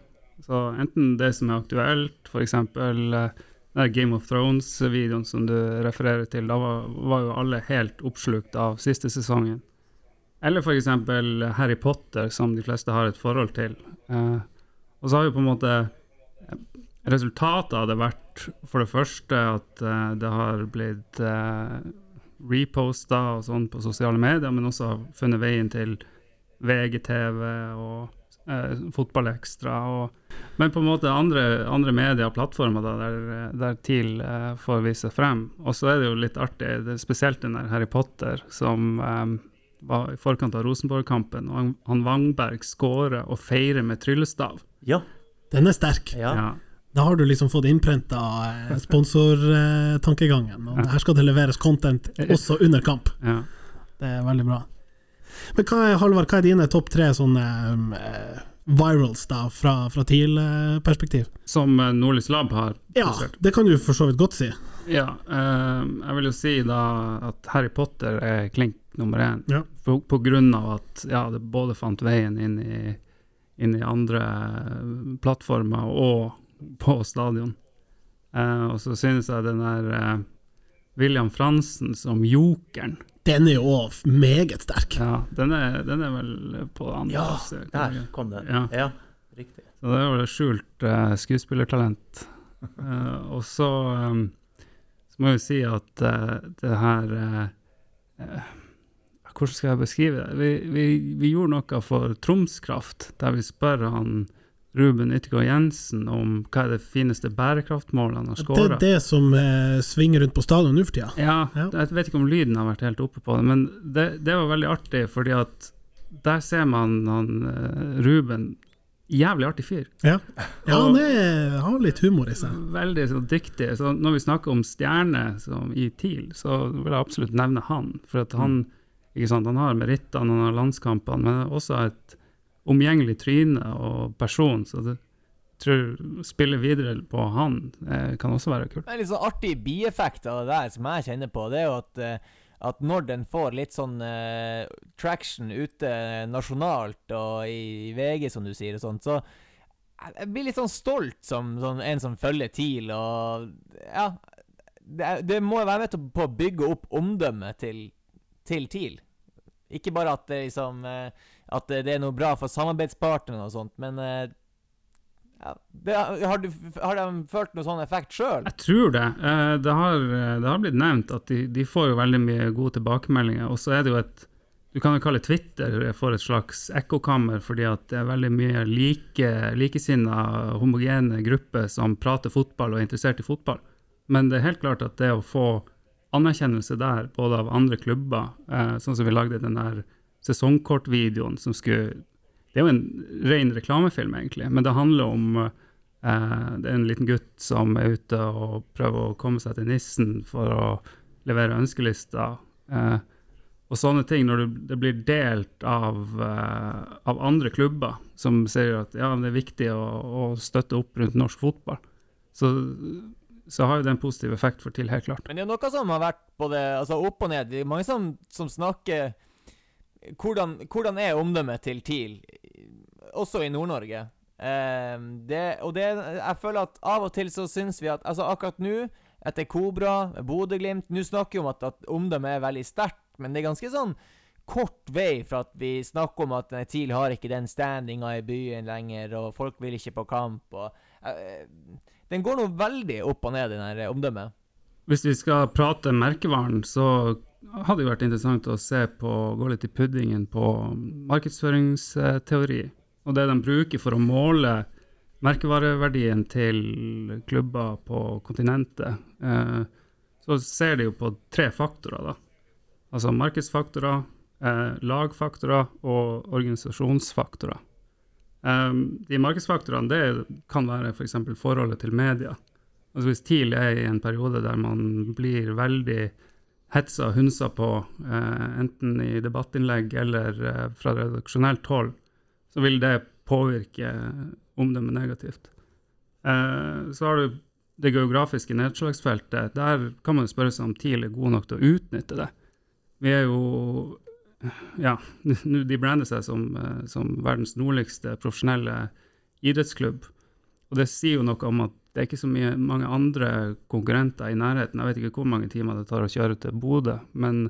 Så enten det som er aktuelt, f.eks. Uh, Game of Thrones-videoen som du refererer til, da var, var jo alle helt oppslukt av siste sesongen. Eller f.eks. Harry Potter, som de fleste har et forhold til. Eh, og så har jo på en måte eh, resultatet det vært for det første at eh, det har blitt eh, reposta og sånn på sosiale medier, men også funnet veien til VGTV og eh, Fotballekstra. Og, men på en måte andre, andre medier og plattformer da, der, der TIL eh, får vise frem. Og så er det jo litt artig, det er spesielt den der Harry Potter som eh, var i forkant av Rosenborg-kampen, og han, han Wangberg skårer og feirer med tryllestav. Ja. Den er sterk. ja. Ja. Da har du liksom fått innprenta sponsortankegangen, og her skal det leveres content også under kamp. Ja. Det er veldig bra. Men hva er, Halvard, hva er dine topp tre sånne um, virals da, fra, fra TIL-perspektiv? Som eh, Nordlys Lab har Ja, produsert. det kan du for så vidt godt si. Ja, eh, jeg vil jo si da at Harry Potter er klink nummer én. Ja. På, på grunn av at ja, det både fant veien inn i, inn i andre plattformer og på stadion. Uh, og så synes jeg den der uh, William Fransen som jokeren Den er jo meget sterk. Ja, den er, den er vel på andre Ja, der kom den. Ja. Ja, riktig. Så det er jo skjult uh, skuespillertalent. Uh, og så, um, så må jeg jo si at uh, det her Hvordan skal jeg beskrive det? Vi, vi, vi gjorde noe for Troms Kraft, der vi spør han Ruben Yttergård Jensen om hva er det fineste bærekraftmålet han har Det er det som eh, svinger rundt på stadion nå for tida. Ja, Ja. jeg vet ikke om lyden har vært helt oppe på det, men det, det var veldig artig, fordi at der ser man han eh, Ruben Jævlig artig fyr. Ja, ja han er, har litt humor i seg. Veldig så dyktig. Så når vi snakker om stjerner som i TIL, så vil jeg absolutt nevne han. For at han, ikke sant, han har merittene, han har landskampene, men også et omgjengelig tryne og person. Så det tror spille videre på han eh, kan også være kult. En litt sånn artig bieffekt av det der som jeg kjenner på, det er jo at, eh, at når den får litt sånn eh, traction ute nasjonalt og i VG, som du sier, og sånt, så jeg- blir litt sånn stolt som sånn, en som følger TIL, og ja Det, det må være med på å bygge opp omdømmet til, til TIL. Ikke bare at det liksom eh, At det er noe bra for samarbeidspartnerne og sånt, men eh, ja, det, har, du, har de følt noen sånn effekt sjøl? Jeg tror det. Eh, det, har, det har blitt nevnt at de, de får jo veldig mye gode tilbakemeldinger. Og så er det jo et Du kan jo kalle Twitter for et slags ekkokammer, fordi at det er veldig mye like, likesinna, homogene grupper som prater fotball og er interessert i fotball. Men det er helt klart at det å få anerkjennelse der, både av andre klubber, eh, sånn som vi lagde den der sesongkortvideoen som skulle Det er jo en ren reklamefilm, egentlig, men det handler om eh, Det er en liten gutt som er ute og prøver å komme seg til nissen for å levere ønskelister. Eh, og sånne ting, når det, blir delt av, eh, av andre klubber som sier at ja, det er viktig å, å støtte opp rundt norsk fotball, så, så har jo det en positiv effekt for TIL, helt klart. Men det er noe som har vært både altså opp og ned. Det er mange som, som snakker hvordan, hvordan er omdømmet til TIL, også i Nord-Norge? Eh, og det, jeg føler at av og til så syns vi at altså Akkurat nå, etter Kobra, Bodø-Glimt Nå snakker vi om at, at omdømmet er veldig sterkt, men det er ganske sånn kort vei fra at vi snakker om at TIL har ikke den standinga i byen lenger, og folk vil ikke på kamp. og eh, Den går nå veldig opp og ned, den her omdømmet. Hvis vi skal prate merkevaren, så hadde jo vært interessant å se på, gå litt i puddingen på markedsføringsteori. Og det de bruker for å måle merkevareverdien til klubber på kontinentet. Eh, så ser de jo på tre faktorer, da. Altså markedsfaktorer, eh, lagfaktorer og organisasjonsfaktorer. Eh, de markedsfaktorene det kan være f.eks. For forholdet til media. Altså Hvis TIL er i en periode der man blir veldig hetsa og hunsa på, eh, enten i debattinnlegg eller eh, fra redaksjonelt hold, så vil det påvirke omdømmet negativt. Eh, så har du det geografiske nedslagsfeltet. Der kan man jo spørre seg om TIL er god nok til å utnytte det. Vi er jo Ja, de brander seg som, eh, som verdens nordligste profesjonelle idrettsklubb. Og det sier jo noe om at det er ikke så mye, mange andre konkurrenter i nærheten. Jeg vet ikke hvor mange timer det tar å kjøre til Bodø, men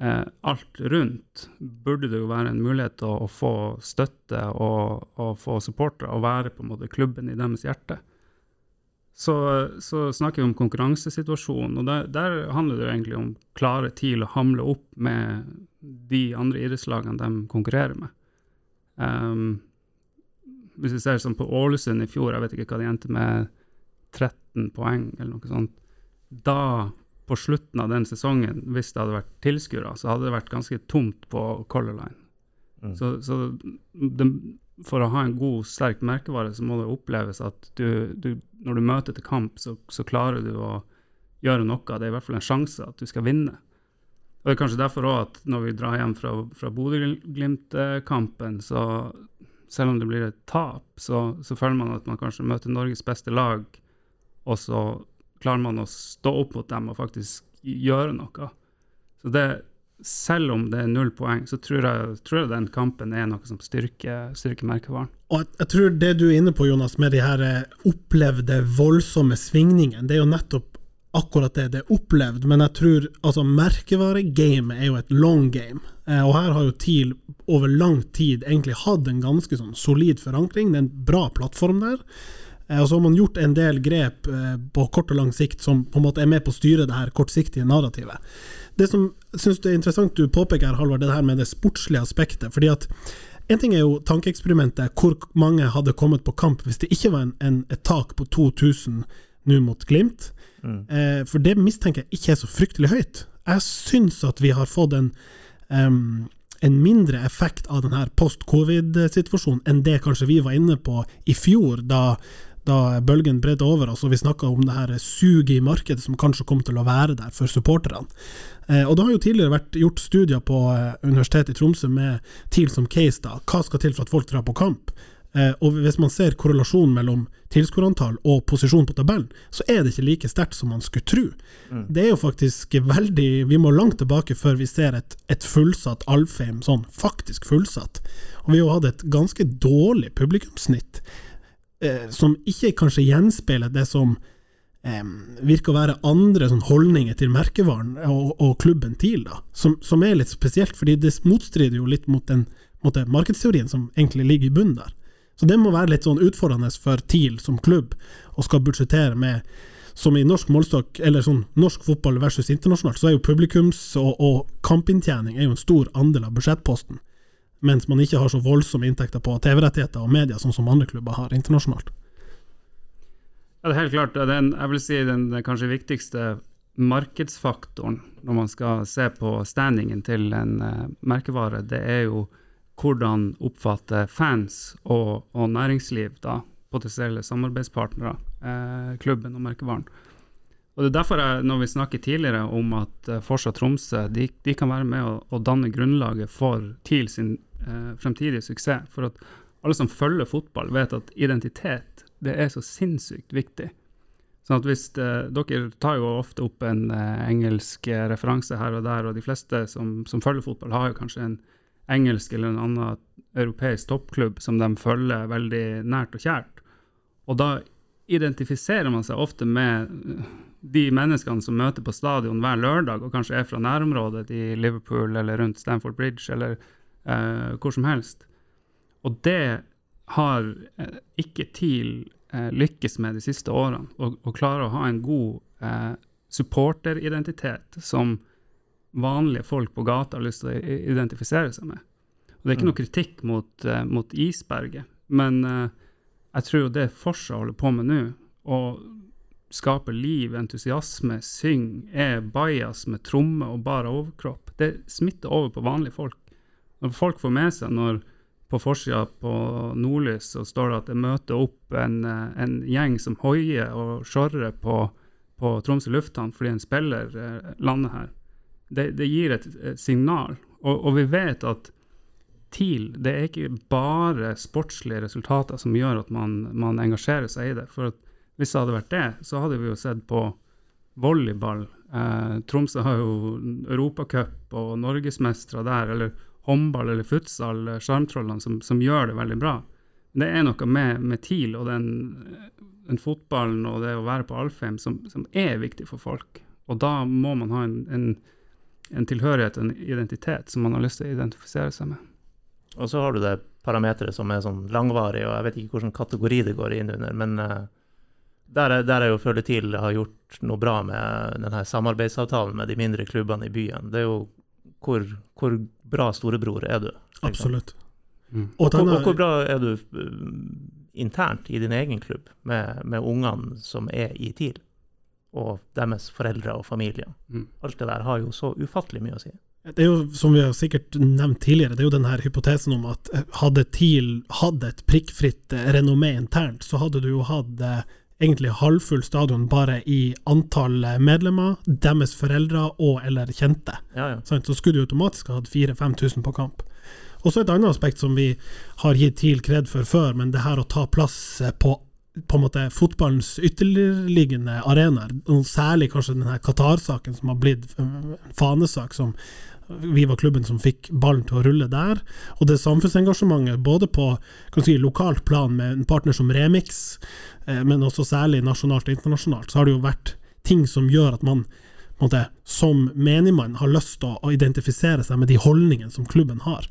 eh, alt rundt burde det jo være en mulighet til å, å få støtte og, og få supportere og være på en måte klubben i deres hjerte. Så, så snakker vi om konkurransesituasjonen, og der, der handler det jo egentlig om klare TIL å hamle opp med de andre idrettslagene de konkurrerer med. Um, hvis vi ser sånn på Ålesund i fjor, jeg vet ikke hva de endte med, 13 poeng eller noe sånt. Da, på slutten av den sesongen, hvis det hadde vært tilskuere, så hadde det vært ganske tomt på Color Line. Mm. Så, så det, for å ha en god, sterk merkevare, så må det oppleves at du, du når du møter til kamp, så, så klarer du å gjøre noe. Det er i hvert fall en sjanse at du skal vinne. Og Det er kanskje derfor òg at når vi drar hjem fra, fra Bodø-Glimt-kampen, så selv om det blir et tap, så, så føler man at man kanskje møter Norges beste lag, og så klarer man å stå opp mot dem og faktisk gjøre noe. Så det, selv om det er null poeng, så tror jeg, tror jeg den kampen er noe som styrker, styrker merkevaren. Og jeg, tror det du er inne på, Jonas, med de her eh, opplevde voldsomme svingningene, det er jo nettopp akkurat det det er opplevd, men jeg tror altså merkevaregamet er jo et long game. Eh, og her har jo TIL over lang tid egentlig hatt en ganske sånn solid forankring, det er en bra plattform der. Eh, og så har man gjort en del grep eh, på kort og lang sikt som på en måte er med på å styre det her kortsiktige narrativet. Det som syns det er interessant du påpeker her, Halvard, det her med det sportslige aspektet. fordi at en ting er jo tankeeksperimentet, hvor mange hadde kommet på kamp hvis det ikke var en, en, et tak på 2000 nå mot Glimt. Eh, for det mistenker jeg ikke er så fryktelig høyt. Jeg syns at vi har fått en, um, en mindre effekt av denne post-covid-situasjonen enn det kanskje vi var inne på i fjor, da, da bølgen bredde over oss, og vi snakka om det her suget i markedet som kanskje kom til å være der for supporterne. Eh, og Det har jo tidligere vært gjort studier på eh, Universitetet i Tromsø med TIL som case. da, Hva skal til for at folk drar på kamp? Eh, og Hvis man ser korrelasjonen mellom tilskuerantall og posisjon på tabellen, så er det ikke like sterkt som man skulle tro. Det er jo faktisk veldig Vi må langt tilbake før vi ser et, et fullsatt Alfheim, sånn faktisk fullsatt. Og vi har jo hatt et ganske dårlig publikumssnitt, eh, som ikke kanskje gjenspeiler det som eh, virker å være andre sånn holdninger til merkevaren og, og klubben TIL, da, som, som er litt spesielt, fordi det motstrider jo litt mot den mot den markedsteorien som egentlig ligger i bunnen der. Så det må være litt sånn utfordrende for TIL som klubb å skal budsjettere med som i norsk målstokk, eller sånn norsk fotball versus internasjonalt, så er jo publikums- og, og kampinntjening er jo en stor andel av budsjettposten, mens man ikke har så voldsomme inntekter på TV-rettigheter og media, sånn som andre klubber har internasjonalt. Ja, det er helt klart. Den, jeg vil si den, den kanskje viktigste markedsfaktoren når man skal se på standingen til en uh, merkevare, det er jo hvordan oppfatter fans og, og næringsliv, da, potensielle samarbeidspartnere, eh, klubben og merkevaren. Og Det er derfor jeg, når vi snakket tidligere om at eh, Forsa Tromsø de, de kan være med å, å danne grunnlaget for TIL sin eh, fremtidig suksess. For at alle som følger fotball, vet at identitet det er så sinnssykt viktig. Sånn at hvis eh, Dere tar jo ofte opp en eh, engelsk eh, referanse her og der, og de fleste som, som følger fotball, har jo kanskje en engelsk eller en annen europeisk toppklubb som de følger veldig nært og kjært. Og da identifiserer man seg ofte med de menneskene som møter på stadion hver lørdag, og kanskje er fra nærområdet i Liverpool eller rundt Stamford Bridge eller eh, hvor som helst. Og det har eh, ikke TIL eh, lykkes med de siste årene, å klare å ha en god eh, supporteridentitet som vanlige folk på gata har lyst til å identifisere seg med. Og Det er ikke noe kritikk mot, mot isberget, men jeg tror det Forsa holder på med nå, å skape liv, entusiasme, synge, er bajas med tromme og bar overkropp, det smitter over på vanlige folk. Når folk får med seg når på forsida på Nordlys så står det at det møter opp en, eh, en gjeng som hoier og sjorrer på, på Tromsø lufthavn fordi en spiller eh, lander her. Det, det gir et, et signal. Og, og vi vet at TIL det er ikke bare sportslige resultater som gjør at man, man engasjerer seg i det. For at hvis det hadde vært det, så hadde vi jo sett på volleyball. Eh, Tromsø har jo Europacup og norgesmestere der, eller håndball eller futsal, eh, Sjarmtrollene, som, som gjør det veldig bra. Det er noe med, med TIL og den, den fotballen og det å være på Alfheim som, som er viktig for folk. Og da må man ha en, en, en tilhørighet, en identitet, som man har lyst til å identifisere seg med. Og så har du det parameteret som er sånn langvarig, og jeg vet ikke hvilken kategori det går inn under, men eh, der, er- der jeg jo føler TIL har gjort noe bra med denne samarbeidsavtalen med de mindre klubbene i byen. Det er jo hvor, hvor bra storebror er du? liksom. Absolutt. Mm. Og Og, og hvor bra er du eh, internt i din egen klubb, med, med ungene som er i TIL, og deres foreldre og familie? Mm. Alt det der har jo så ufattelig mye å si. Det er jo, som vi har sikkert nevnt tidligere, det er jo den her hypotesen om at eh, hadde TIL hatt et prikkfritt eh, renommé internt, så hadde du jo hatt egentlig halvfull stadion bare i antall eh, medlemmer, deres foreldre og eller kjente. Ja, ja. Så skulle du automatisk ha hatt 4000-5000 på kamp. Og så et annet aspekt som vi har gitt TIL kred for før, men det her å ta plass eh, på på en måte fotballens ytterliggende arenaer, særlig kanskje denne Qatar-saken som har blitt en fanesak, som vi var klubben som fikk ballen til å rulle der. Og det samfunnsengasjementet, både på kan si, lokalt plan med en partner som Remix, eh, men også særlig nasjonalt og internasjonalt, så har det jo vært ting som gjør at man måte, som menigmann har lyst til å, identifisere seg med de holdningene som klubben har.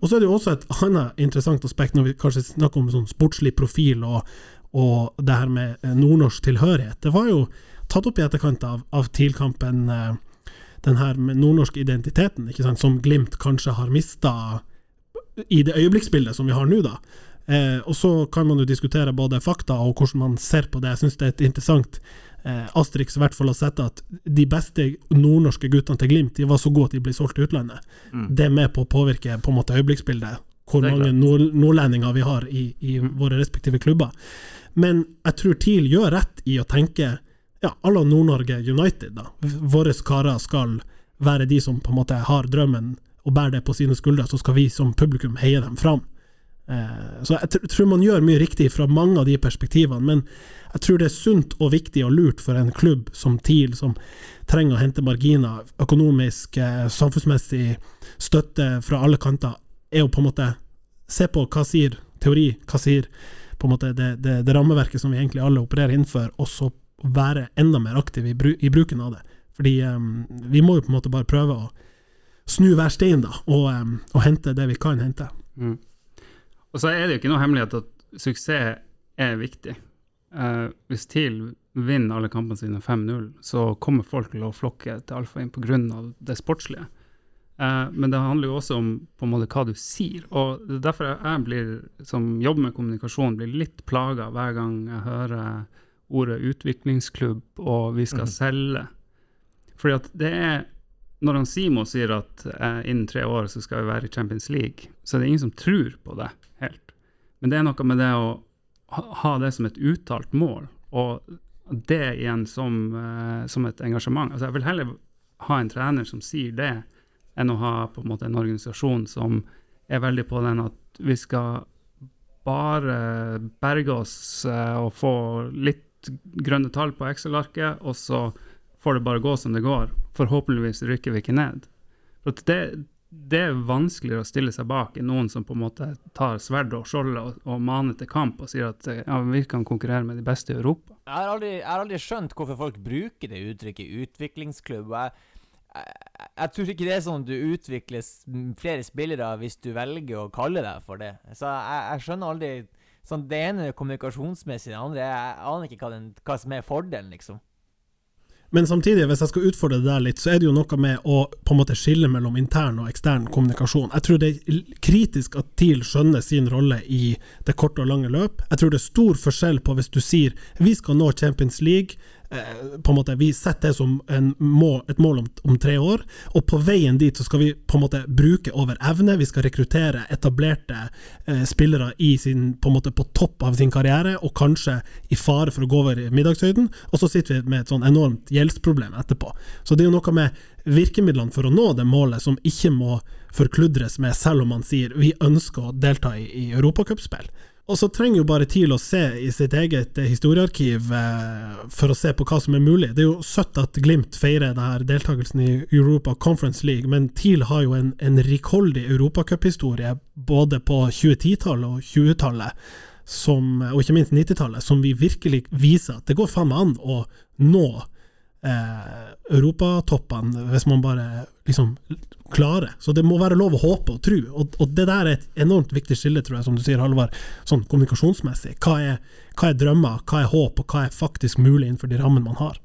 Og så er det jo også et annet interessant aspekt når vi kanskje snakker om sånn sportslig profil og, og det her med eh, nordnorsk tilhørighet. Det var jo tatt opp i etterkant av, av TIL-kampen, eh, den her nordnorske identiteten, som Glimt kanskje har mista i det øyeblikksbildet som vi har nå, da. Eh, og så kan man jo diskutere både fakta og hvordan man ser på det. Jeg syns det er et interessant eh, Asterix i hvert fall har sett at de beste nordnorske guttene til Glimt de var så gode at de ble solgt til utlandet. Det er med på å påvirke på en måte øyeblikksbildet, hvor mange nord nordlendinger vi har i, i våre respektive klubber. Men jeg tror TIL gjør rett i å tenke ja, à la Nord-Norge United, da. Våre karer skal være de som på en måte har drømmen og bærer det på sine skuldre, så skal vi som publikum heie dem fram. Eh, så jeg tror man gjør mye riktig fra mange av de perspektivene, men jeg tror det er sunt og viktig og lurt for en klubb som TIL, som trenger å hente marginer, økonomisk, eh, samfunnsmessig støtte fra alle kanter, er å på en måte se på hva sier teori, hva sier på en måte det, det, det rammeverket som vi egentlig alle opererer innenfor, og så være enda mer aktiv i, bru, i bruken av det. Fordi um, vi må jo på en måte bare prøve å snu hver stein, da, og, um, og hente det vi kan hente. Mm. Og så er det jo ikke noe hemmelighet at suksess er viktig. Uh, hvis TIL vinner alle kampene sine 5-0, så kommer folk til å flokke til Alfa inn pga. det sportslige. Eh, men det handler jo også om på en måte hva du sier. Og det er derfor jeg blir, som jobber med kommunikasjon, blir litt plaga hver gang jeg hører ordet utviklingsklubb og vi skal selge. Fordi at det er Når han Simo sier at eh, innen tre år så skal vi være i Champions League, så er det ingen som tror på det helt. Men det er noe med det å ha, ha det som et uttalt mål, og det igjen som, eh, som et engasjement. Altså Jeg vil heller ha en trener som sier det, enn å ha på en måte en organisasjon som er veldig på den at vi skal bare berge oss eh, og få litt grønne tall på Excel-arket, og så får det bare gå som det går. Forhåpentligvis rykker vi ikke ned. Det, det er vanskeligere å stille seg bak enn noen som på en måte tar sverdet og skjoldet og, og maner til kamp og sier at ja, vi kan konkurrere med de beste i Europa. Jeg har, aldri, jeg har aldri skjønt hvorfor folk bruker det uttrykket utviklingsklubb. Jeg, jeg, tror ikke det er sånn du utvikler flere spillere hvis du velger å kalle deg for det. Så jeg, jeg skjønner aldri sånn, Det ene er kommunikasjonsmessig, det andre Jeg aner ikke hva, den, hva som er fordelen, liksom. Men samtidig, hvis jeg skal utfordre det der litt, så er det jo noe med å på en måte skille mellom intern og ekstern kommunikasjon. Jeg tror det er kritisk at TIL skjønner sin rolle i det korte og lange løp. Jeg tror det er stor forskjell på hvis du sier vi skal nå Champions League, på en måte vi setter det som mål, et mål om, om tre år, og på veien dit så skal vi på en måte bruke over evne, vi skal rekruttere etablerte eh, spillere sin, på en måte på topp av sin karriere, og kanskje i fare for å gå over i middagshøyden, og så sitter vi med et sånn enormt gjeldsproblem etterpå. Så det er jo noe med virkemidlene for å nå det målet som ikke må forkludres med, selv om man sier vi ønsker å delta i, i europacupspill. Og så trenger jo bare TIL å se i sitt eget eh, historiearkiv eh, for å se på hva som er mulig. Det er jo søtt at Glimt feirer denne deltakelsen i Europa Conference League, men TIL har jo en, en rikholdig europacuphistorie både på 2010-tallet og 20-tallet, og ikke minst 90-tallet, som vi virkelig viser at det går faen meg an å nå eh, europatoppene hvis man bare liksom klarer. Så det må være lov å håpe og tro. Og, og det der er et enormt viktig skille, tror jeg, som du sier, Halvard, sånn kommunikasjonsmessig. Hva er, hva er drømmer, hva er håp, og hva er faktisk mulig innenfor de rammene man har?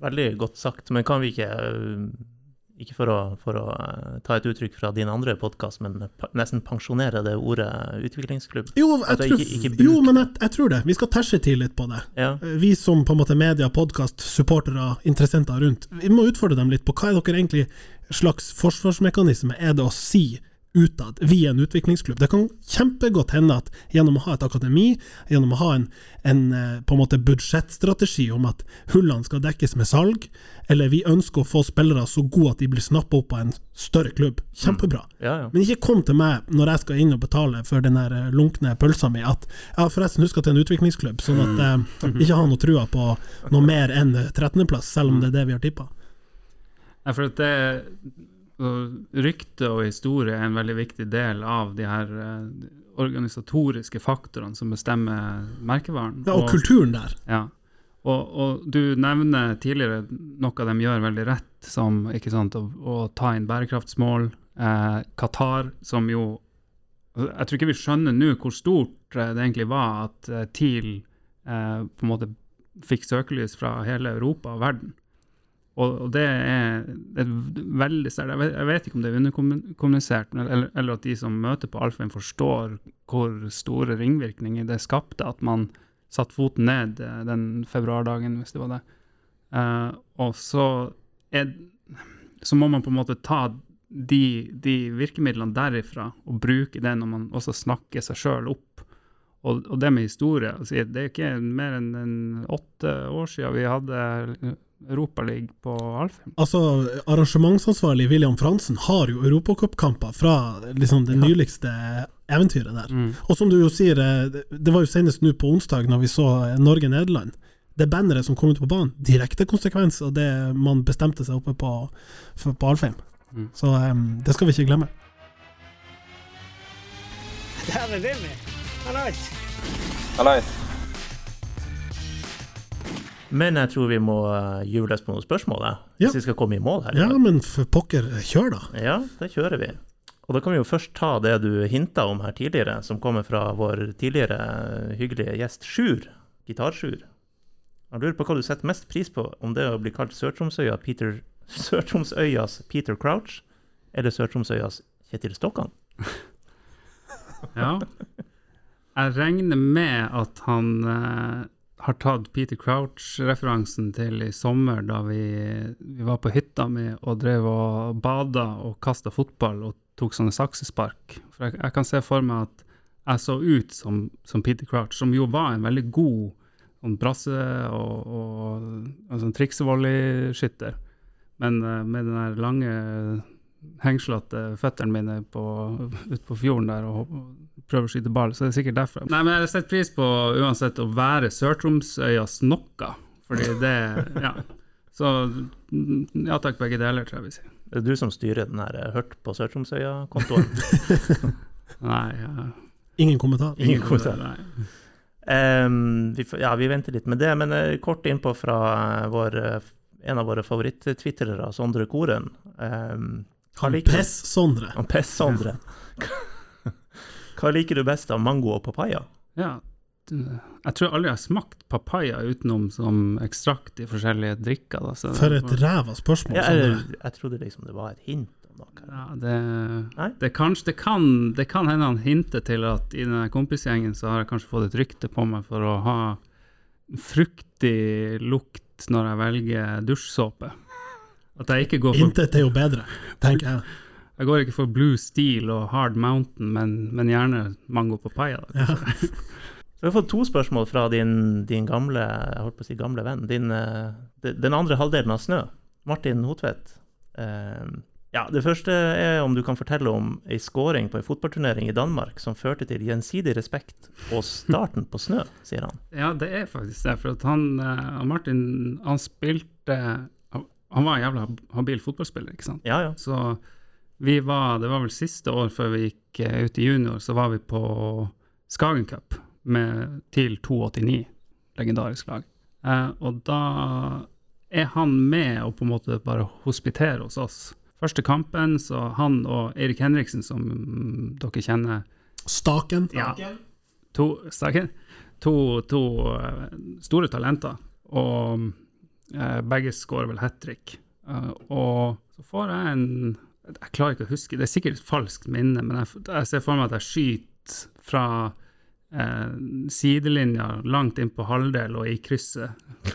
Veldig godt sagt, men kan vi ikke øh, ikke for å, for å øh, ta et uttrykk fra din andre podkast, men nesten pensjonere det ordet utviklingsklubb? Jo, jeg tror, ikke- ikke jo men jeg, jeg tror det. Vi skal terse til litt på det. Ja. Vi som på en måte media, podkast, supportere, interessenter rundt, vi må utfordre dem litt på hva er dere egentlig slags forsvarsmekanisme er det å si utad, vi er en utviklingsklubb. Det kan kjempegodt hende at gjennom å ha et akademi, gjennom å ha en, en eh, på en måte budsjettstrategi om at hullene skal dekkes med salg, eller vi ønsker å få spillere så gode at de blir snappa opp av en større klubb, kjempebra. Ja, ja. Men ikke kom til meg når jeg skal inn og betale for den der eh, lunkne pølsa mi, at ja, forresten, husk at det er en utviklingsklubb, sånn at eh, ikke har noe trua på noe mer enn 13.-plass, selv om det er det vi har tippa. Nei, for det Rykte og historie er en veldig viktig del av de her eh, organisatoriske faktorene som bestemmer merkevaren. Ja, og kulturen der. Ja. Og, og du nevner tidligere noe de gjør veldig rett, som sant, å, å ta inn bærekraftsmål. Eh, Qatar, som jo Jeg tror ikke vi skjønner nå hvor stort eh, det egentlig var at eh, TIL eh, på en måte fikk søkelys fra hele Europa og verden. Og, det er et veldig sterkt jeg, vet- ikke om det er underkommunisert, eller, eller at de som møter på Alfheim, forstår hvor store ringvirkninger det skapte at man satte foten ned eh, den februardagen, hvis det var det. Uh, og så, er, så må man på en måte ta de, de virkemidlene derifra og bruke det når man også snakker seg sjøl opp. Og, og det med historie altså, Det er ikke mer enn en åtte år siden vi hadde Europaliga på Alfheim. Altså, Arrangementsansvarlig William Fransen har jo europacupkamper fra liksom, det nyligste eventyret der. Mm. Og som du jo sier, eh, det- var jo senest nå på onsdag når vi så Norge-Nederland. Det banneret som kom ut på banen, direkte konsekvens av det man bestemte seg oppe på, for- på Alfheim. Mm. Så um, det skal vi ikke glemme. Der er Vimmy. Hallais. Hallais. Men jeg tror vi må uh, gyve løs på noen spørsmål, jeg, Ja. hvis vi skal komme i mål her. i Ja, men for pokker, kjør da. Ja, det kjører vi. Og da kan vi jo først ta det du hinta om her tidligere, som kommer fra vår tidligere hyggelige gjest Sjur, Gitarsjur. Han lurer på hva du setter mest pris på, om det er å bli kalt Sør-Tromsøya Peter Sør-Tromsøyas Peter Crouch, eller Sør-Tromsøyas Kjetil Stokkan. Ja. Jeg regner med at han eh, har tatt Peter Crouch-referansen til i sommer, da vi, vi var på hytta mi og drev og bada og kasta fotball og tok sånne saksespark. For jeg, jeg kan se for meg at jeg så ut som, som Peter Crouch, som jo var en veldig god sånn brasse- og, og, og sånn triksevolleyskytter. Men uh, med den der lange hengslete føttene mine på, ute på fjorden der og, og prøver å skyte ball, så det er sikkert derfor. Nei, men jeg setter pris på uansett å være Sør-Tromsøyas noe, fordi det Ja. Så mm, ja takk, begge deler, tror jeg vi sier. Det er du som styrer den her eh, Hørt på Sør-Tromsøya-kontoen. Nei, ja. Ingen kommentar. Ingen kommentar. Nei. Um, vi, ja, vi venter litt med det, men uh, kort innpå fra eh, vår, uh, en av våre favoritt-twitterere, Sondre Koren. Um, Han Pess-Sondre. Han Pess-Sondre. Hva liker du best av mango og papaya? Ja, jeg tror aldri jeg har smakt papaya utenom som ekstrakt i forskjellige drikker. Da, så For et ræva spørsmål, Ja, jeg, jeg trodde liksom det var et hint om noe. Ja, det, det, kanskje, det, kan, det kan hende han hinter til at i denne kompisgjengen så har jeg kanskje fått et rykte på meg for å ha fruktig lukt når jeg velger dusjsåpe. At jeg ikke går for Intet er jo bedre, tenker jeg. Jeg går ikke for Blue Steel og Hard Mountain, men, men gjerne mango papaya. Da, Ja. Så vi har fått to spørsmål fra din, din gamle jeg holdt på å si gamle venn. Din, eh, de- den andre halvdelen av Snø, Martin Hotvedt. Eh, ja, det første er om du kan fortelle om ei scoring på en fotballturnering i Danmark som førte til gjensidig respekt og starten på Snø, sier han. Ja, det er faktisk det. For at eh, han Martin han spilte Han var en jævla habil fotballspiller, ikke sant? Ja, ja. Så vi var Det var vel siste år før vi gikk eh, ut i junior, så var vi på Skagen Cup med TIL 289, legendarisk lag. Eh, og da er han med og på en måte bare hospiterer hos oss. Første kampen, så han og Eirik Henriksen, som dere kjenner Staken. Ja. To, Staken. to, to eh, store talenter, og begge skårer vel hat trick. Eh, og så får jeg en Jeg klarer ikke å huske, det er sikkert et falskt minne, men jeg ser for meg at jeg skyter fra eh, sidelinja langt inn på halvdel og i krysset.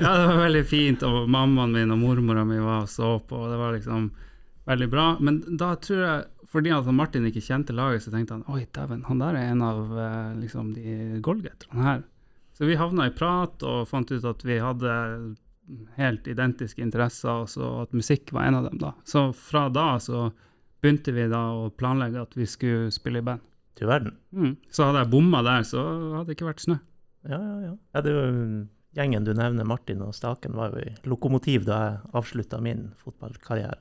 ja, det var veldig fint, og mammaen min og mormora mi var og så på, og det var liksom veldig bra. Men da tror jeg, fordi at Martin ikke kjente laget, så tenkte han oi, dæven, han der er en av eh, liksom de goalgetterne her. Så vi havna i prat og fant ut at vi hadde helt identiske interesser, og at musikk var en av dem, da. Så fra da så begynte vi da å planlegge at vi skulle spille i band. Du verden. Mm. Så hadde jeg bomma der, så hadde det ikke vært snø. Ja, ja, ja. ja det er jo gjengen du nevner, Martin og Staken, var jo i lokomotiv da jeg avslutta min fotballkarriere.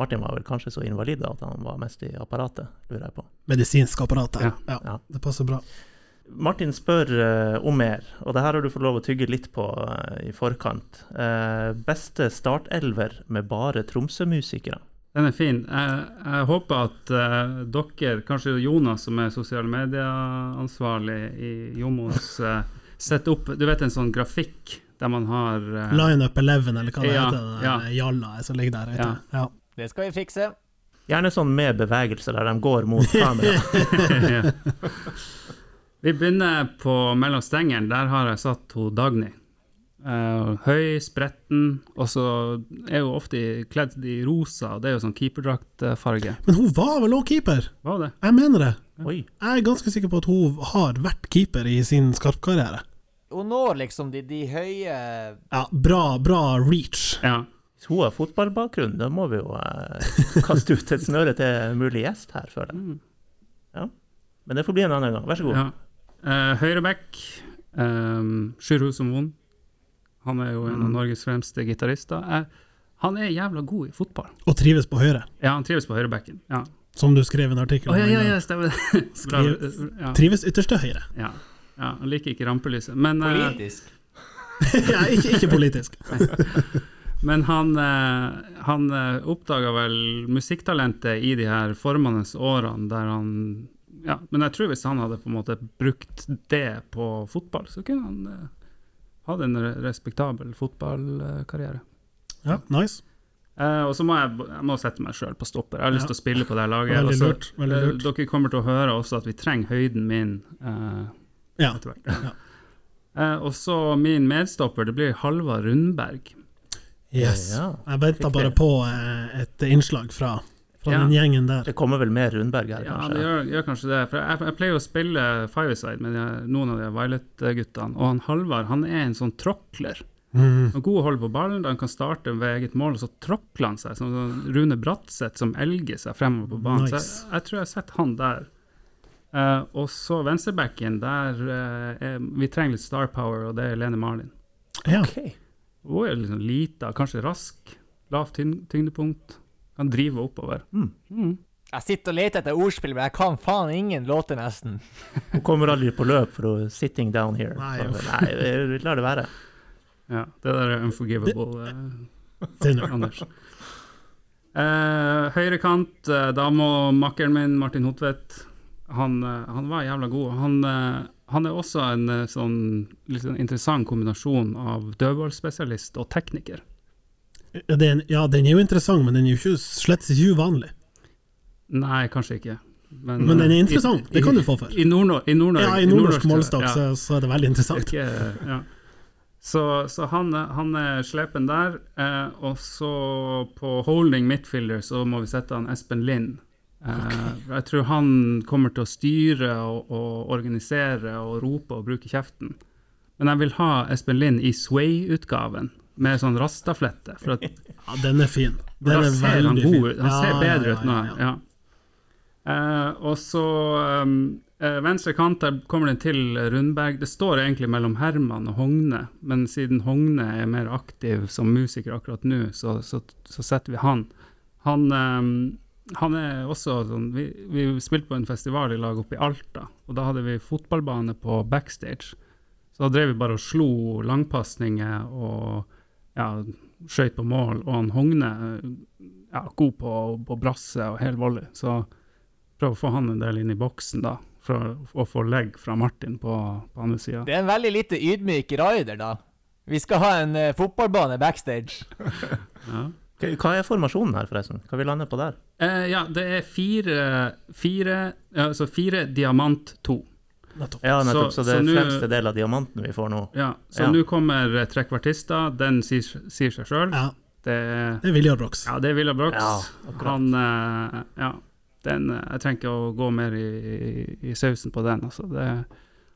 Martin var vel kanskje så invalid at han var mest i apparatet, lurer jeg på. Medisinsk apparat. Ja. Ja, det passer bra. Martin spør eh, om mer, og det her har du fått lov å tygge litt på eh, i forkant. Eh, beste startelver med bare Tromsø-musikere? Den er fin. Jeg, jeg håper at uh, dere, kanskje Jonas som er sosiale medier-ansvarlig i Jomos, uh, setter opp Du vet en sånn grafikk der man har uh, Line up 11, eller hva det Ja, heter. det ja. Jalla som ligger der. Ja. Ja. Det skal vi fikse. Gjerne sånn med bevegelse, der de går mot kamera. Vi begynner på mellom stengene. Der har jeg satt hun Dagny. Uh, høy, spretten, og så er hun ofte kledd i rosa, og det er jo sånn keeperdraktfarge. Men hun var vel òg keeper? Var det? Jeg mener det. Oi. Jeg er ganske sikker på at hun har vært keeper i sin skarpkarriere. Hun når liksom de, de høye Ja, bra, bra reach. Ja. Hvis hun har fotballbakgrunn, da må vi jo eh, kaste ut et snøre til mulig gjest her, føler jeg. Ja. Men det får bli en annen gang. Vær så god. ja. Uh, Høyreback, um, Sjur Husomon. Han er jo en av Norges fremste gitarister. Uh, han er jævla god i fotball. Og trives på høyre, Ja, han trives på høyrebacken. Ja. som du skrev en artikkel om. Oh, ja, ja, ja, stemmer det. Skriv- Ja. Trives ytterste høyre. Ja. ja, han liker ikke rampelyset. Men, eh, politisk. ja, ikke, ikke politisk. men han, eh, han eh, oppdaga vel musikktalentet i de her formende årene der han Ja, men jeg tror hvis han hadde på en måte brukt det på fotball, så kunne han eh, hatt en respektabel fotballkarriere. Ja, nice. Eh, og så må jeg, jeg må sette meg sjøl på stopper. Jeg har lyst Ja. til å spille på det laget. Veldig og så, lurt, veldig eh, lurt. Dere kommer til å høre også at vi trenger høyden min eh, Ja. etter hvert. Ja. Eh, og så min medstopper, det blir Halvard Rundberg. Yes. Ja, Jeg venta bare på eh, et innslag fra, fra Ja. den gjengen der. Det kommer vel mer Rundberg her, kanskje? Ja, det gjør, gjør kanskje det. For jeg, jeg pleier å spille Fireside med de, noen av de Violet-guttene, og han Halvard han er en sånn tråkler. Mm. Han er god å holde på ballen, han kan starte ved eget mål, og så tråkler han seg, som sånn Rune Bratseth som elger seg fremover på banen. Så jeg, jeg tror jeg har sett han der. Uh, og så venstrebacken, der uh, er, vi trenger litt star power, og det er Lene Marlin. Ja. Ok. Hun er liksom lita, kanskje rask, lavt tyngdepunkt. Kan drive oppover. Mm. Mm. Jeg sitter og leter etter ordspill, men jeg kan faen ingen låter, nesten. Hun kommer aldri på løp for hun 'sitting down here'. Nei. Nei, vi lar det være. Ja, det der er unforgivable, eh, Sinner. Anders. Eh, høyrekant, eh, da må makkeren min, Martin Hotvedt, han, eh, han var jævla god. Han, eh, han er også en eh, sånn litt sånn interessant kombinasjon av dødballspesialist og tekniker. Ja, den, ja, den er jo interessant, men den er jo ikke, slett ikke uvanlig. Nei, kanskje ikke. Men den er eh, interessant, i- det kan du få for. I, Nord-Norge. I Nord Ja, i nordnorsk målestokk så, så er det veldig interessant. Ikke, ja. Så, så han, han er slepen der. Eh, og så på holding midfielder så må vi sette han Espen Lind. Eh, Jeg tror han kommer til å styre og, og organisere og rope og bruke kjeften. Men jeg vil ha Espen Lind i Sway-utgaven, med sånn rastaflette. For at Ja, den er fin. Den er veldig god fin. ut. Han Ja, ser bedre ja, ut nå. ja. Eh, og så um, eh, venstre kant, der kommer den til Rundberg. Det står egentlig mellom Herman og Hogne, men siden Hogne er mer aktiv som musiker akkurat nå, så, så, så setter vi han. Han, um, han er også sånn vi, vi spilte på en festival i lag oppe i Alta, og da hadde vi fotballbane på backstage. Så da drev vi bare og slo langpasninger og ja, skøyt på mål, og han Hogne ja, god på, på brasse og hel volley. Så prøv å få han en del inn i boksen, da, for å få legg fra Martin på, på andre sida. Det er en veldig lite ydmyk rider, da. Vi skal ha en uh, fotballbane backstage. Ja. Hva er formasjonen her, forresten? Hva vi lander på der? Eh, ja, det er fire, fire Altså fire diamant to. Nettopp. Ja, nettopp. Så- Så, det er fremste del av diamanten vi får nå. Ja, så Ja. nå kommer trekvartister. Den sier, sier seg sjøl. Ja, Det, det er William Brox. ja, det er William Brox. Ja. Han eh, Ja. Den, jeg trenger ikke å gå mer i, i, i sausen på den. Altså. Det,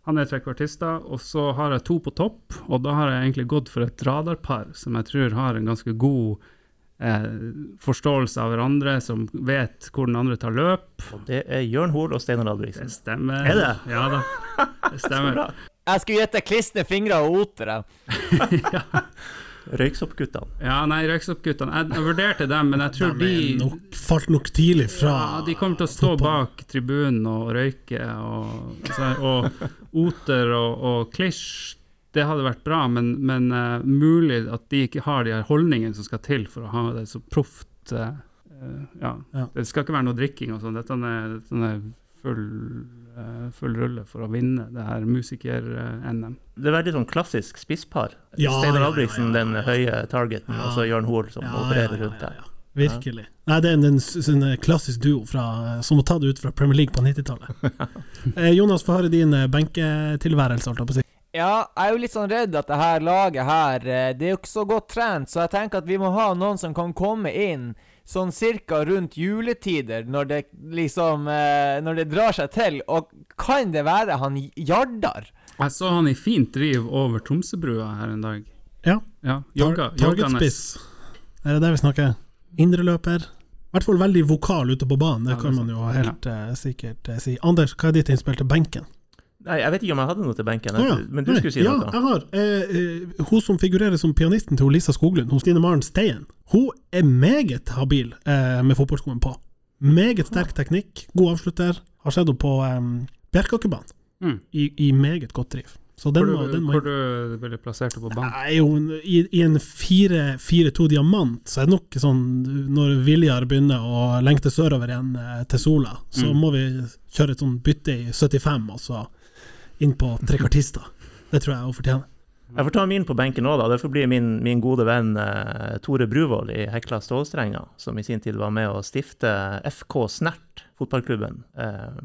han er trekvartister. Og så har jeg to på topp, og da har jeg egentlig gått for et radarpar som jeg tror har en ganske god eh, forståelse av hverandre, som vet hvor den andre tar løp. Og det er Jørn Hoel og Steinar Det stemmer. Er det? Ja da. Det stemmer. Jeg skulle gjette klisne fingre og otere. Røyksoppguttene. Ja, nei, Røyksoppguttene. Jeg, jeg vurderte dem, men jeg tror De de nok, falt nok tidlig fra Ja, de kommer til å stå bak tribunen og røyke, og, så- og Oter og, og Klisj, det hadde vært bra, men, men uh, mulig at de ikke har de her holdningene som skal til for å ha det så proft. Uh, ja. Ja. Det skal ikke være noe drikking og sånn. Dette er, dette er full, uh, full rulle for å vinne det her musiker-NM. Det er veldig sånn klassisk spisspar. Ja, Steinar ja, ja, Albrigtsen, ja, ja, den høye targeten, Ja. og så Jørn Hoel som opererer ja, rundt ja, der. ja. Virkelig. Nei, det er en, en, en klassisk duo fra, som må ta det ut fra Premier League på 90-tallet. Eh, Jonas, få høre din benketilværelse, holdt jeg på å si. Ja, jeg er jo litt sånn redd at det her laget her eh, Det er jo ikke så godt trent, så jeg tenker at vi må ha noen som kan komme inn sånn cirka rundt juletider, når det liksom eh, Når det drar seg til. Og kan det være han Jardar? Jeg så han i fint driv over Tromsøbrua her en dag. Ja. Ja, jogga. Targetspiss. Er det der vi snakker? Indreløper. I hvert fall veldig vokal ute på banen, det Ja, det kan man jo helt eh, sikkert uh, si. Anders, hva er ditt innspill til benken? Nei, jeg vet ikke om jeg hadde noe til benken, ah, ja. men du Nei, skulle si ja, noe. jeg har. Eh, eh, hun som figurerer som pianisten til Lisa Skoglund, hun Stine Maren Steien, hun er meget habil eh, med fotballskoen på. Meget sterk teknikk, god avslutter. Har sett henne på eh, Bjerkakebanen Mm. i, i meget godt driv. Så den Hvor, må, den må hvor du ville plassert henne på banen? Nei, hun, i, I en 4-4-2 diamant, så er det nok sånn Når Viljar begynner å lengte sørover igjen eh, til Sola, så Mm. må vi kjøre et sånt bytte i 75, og så inn på trekartister. Det tror jeg hun fortjener. Jeg får ta min på benken òg, da. Det får bli min, min gode venn eh, Tore Bruvoll i Hekla Stålstrenger, som i sin tid var med å stifte FK Snert, fotballklubben. Eh,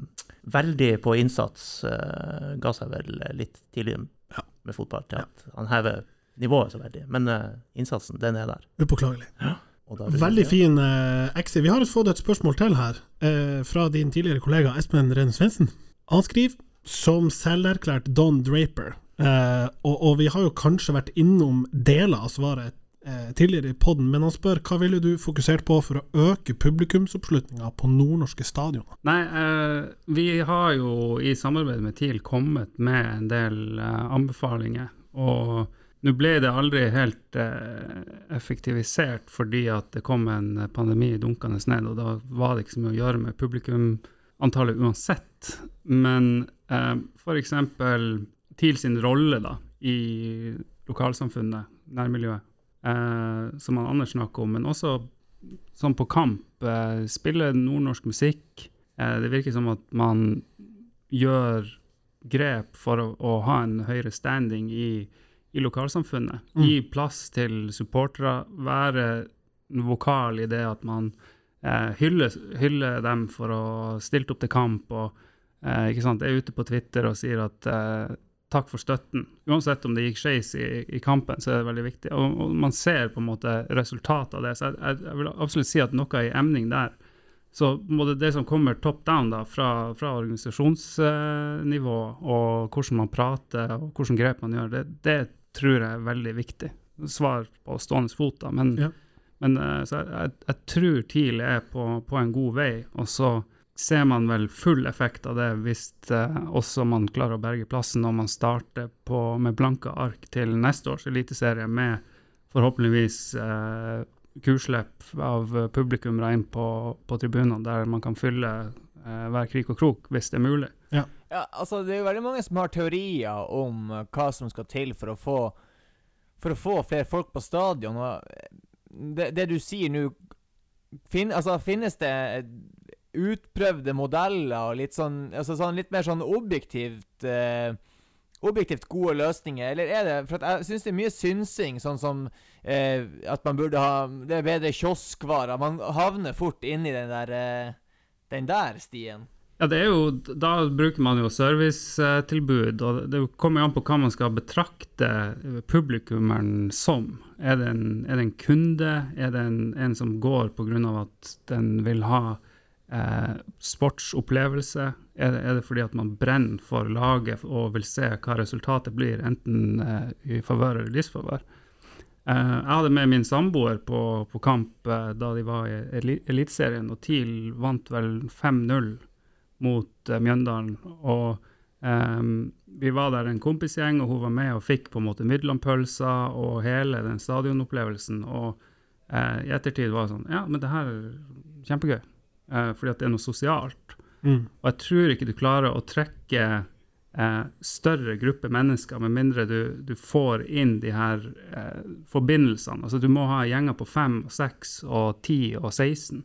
veldig på innsats. Eh, ga seg vel litt tidlig Ja. med fotball til at han hever nivået så veldig. Men eh, innsatsen, den er der. Upåklagelig. Det- Veldig fin eh, XI. Vi har fått et spørsmål til her, eh, fra din tidligere kollega Espen Rene Svendsen. Han skriver som selverklært Don Draper, eh, og, og vi har jo kanskje vært innom deler av svaret eh, tidligere i podden, men han spør hva ville du fokusert på for å øke publikumsoppslutninga på nordnorske stadioner? Nei, eh, vi har jo i samarbeid med TIL kommet med en del eh, anbefalinger. Og nå ble det aldri helt eh, effektivisert fordi at det kom en pandemi dunkende ned, og da var det ikke så mye å gjøre med publikumantallet uansett. Men for eksempel TIL sin rolle da, i lokalsamfunnet, nærmiljøet, eh, som han Anders snakker om, men også sånn på kamp, eh, spille nordnorsk musikk. Eh, det virker som at man gjør grep for å, å ha en høyere standing i, i lokalsamfunnet. Mm. Gi plass til supportere, være vokal i det at man eh, hyller, hyller dem for å ha stilt opp til kamp, og eh, ikke sant, er ute på Twitter og sier at eh, takk for støtten. Uansett om det gikk skeis i, i kampen, så er det veldig viktig. Og, og man ser på en måte resultatet av det. Så jeg, jeg, jeg vil absolutt si at noe er i emning der. Så både det som kommer top down da, fra, fra organisasjonsnivå, og hvordan man prater og hvordan grep man gjør, det, det tror jeg er veldig viktig. Svar på stående fot, da. Men, Ja. men eh, så jeg, jeg, jeg tror TIL er på, på en god vei. Og så ser man vel full effekt av det hvis eh, også man klarer å berge plassen når man starter på, med blanke ark til neste års eliteserie med forhåpentligvis eh, kurslipp av publikummere inn på, på tribunene, der man kan fylle eh, hver krik og krok, hvis det er mulig. Ja, altså Det er jo veldig mange som har teorier om eh, hva som skal til for å få For å få flere folk på stadion. Og eh, det, det du sier nå fin, altså, Finnes det utprøvde modeller og litt sånn, altså sånn litt mer sånn objektivt eh, objektivt gode løsninger, eller er det For jeg syns det er mye synsing, sånn som eh, at man burde ha Det er bedre kioskvarer. Man havner fort inn i den der eh, den der stien. Ja, det er jo, Da bruker man jo servicetilbud, og det kommer jo an på hva man skal betrakte publikummeren som. Er det en, er det en kunde? Er det en, en som går pga. at den vil ha eh, sportsopplevelse? Er det, er det fordi at man brenner for laget og vil se hva resultatet blir, enten eh, i favør eller disfavør? Eh, jeg hadde med min samboer på, på kamp eh, da de var i Eli- Eliteserien, og TIL vant vel 5-0 mot eh, Mjøndalen. Og Um, vi var der en kompisgjeng, og hun var med og fikk på en måte Midtlandpølser og hele den stadionopplevelsen. Og uh, i ettertid var det sånn Ja, men det her er kjempegøy. Eh, fordi at det er noe sosialt. Mm. Og jeg tror ikke du klarer å trekke eh, større grupper mennesker, med mindre du, du får inn de her eh, forbindelsene. Altså Du må ha gjenger på 5, 6, og 10 og 16.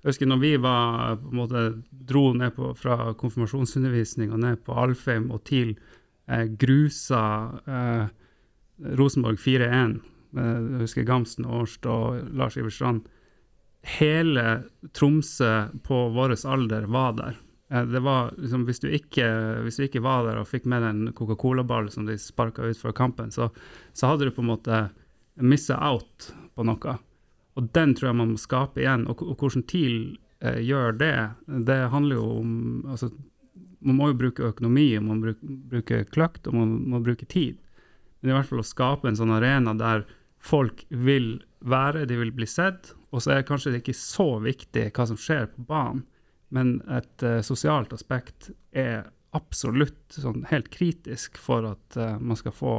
Jeg husker når vi var, på en måte, dro ned på, fra konfirmasjonsundervisning og ned på Alfheim og TIL, eh, grusa eh, Rosenborg 4-1. Eh, jeg husker Gamsten, Årst og Lars Iver Strand. Hele Tromsø på vår alder var der. Eh, Det var liksom, hvis, du ikke, hvis du ikke var der og fikk med en Coca-Cola-ball som de sparka ut før kampen, så, så hadde du på en måte missa out på noe. Og den tror jeg man må skape igjen. Og, og hvordan TIL eh, gjør det, det handler jo om altså, Man må jo bruke økonomi, og man må bruke kløkt, og man må bruke tid. Men i hvert fall å skape en sånn arena der folk vil være, de vil bli sett, og så er kanskje det ikke så viktig hva som skjer på banen, men et uh, sosialt aspekt er absolutt sånn helt kritisk for at uh, man skal få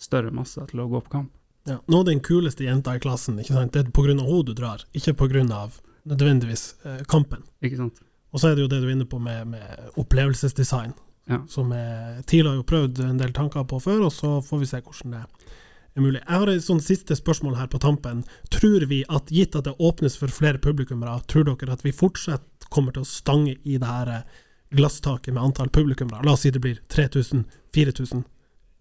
større masser til å gå på kamp. Ja. Nå er den kuleste jenta i klassen, ikke sant? det er av henne du drar, ikke av nødvendigvis uh, kampen. Ikke sant? Og så er det jo det du er inne på med, med opplevelsesdesign, Ja. som jeg tidligere har jo prøvd en del tanker på før, og så får vi se hvordan det er mulig. Jeg har et sånn siste spørsmål her på tampen. Tror vi at, gitt at det åpnes for flere publikummere, tror dere at vi fortsatt kommer til å stange i det her eh, glasstaket med antall publikummere? La oss si det blir 3000-4000.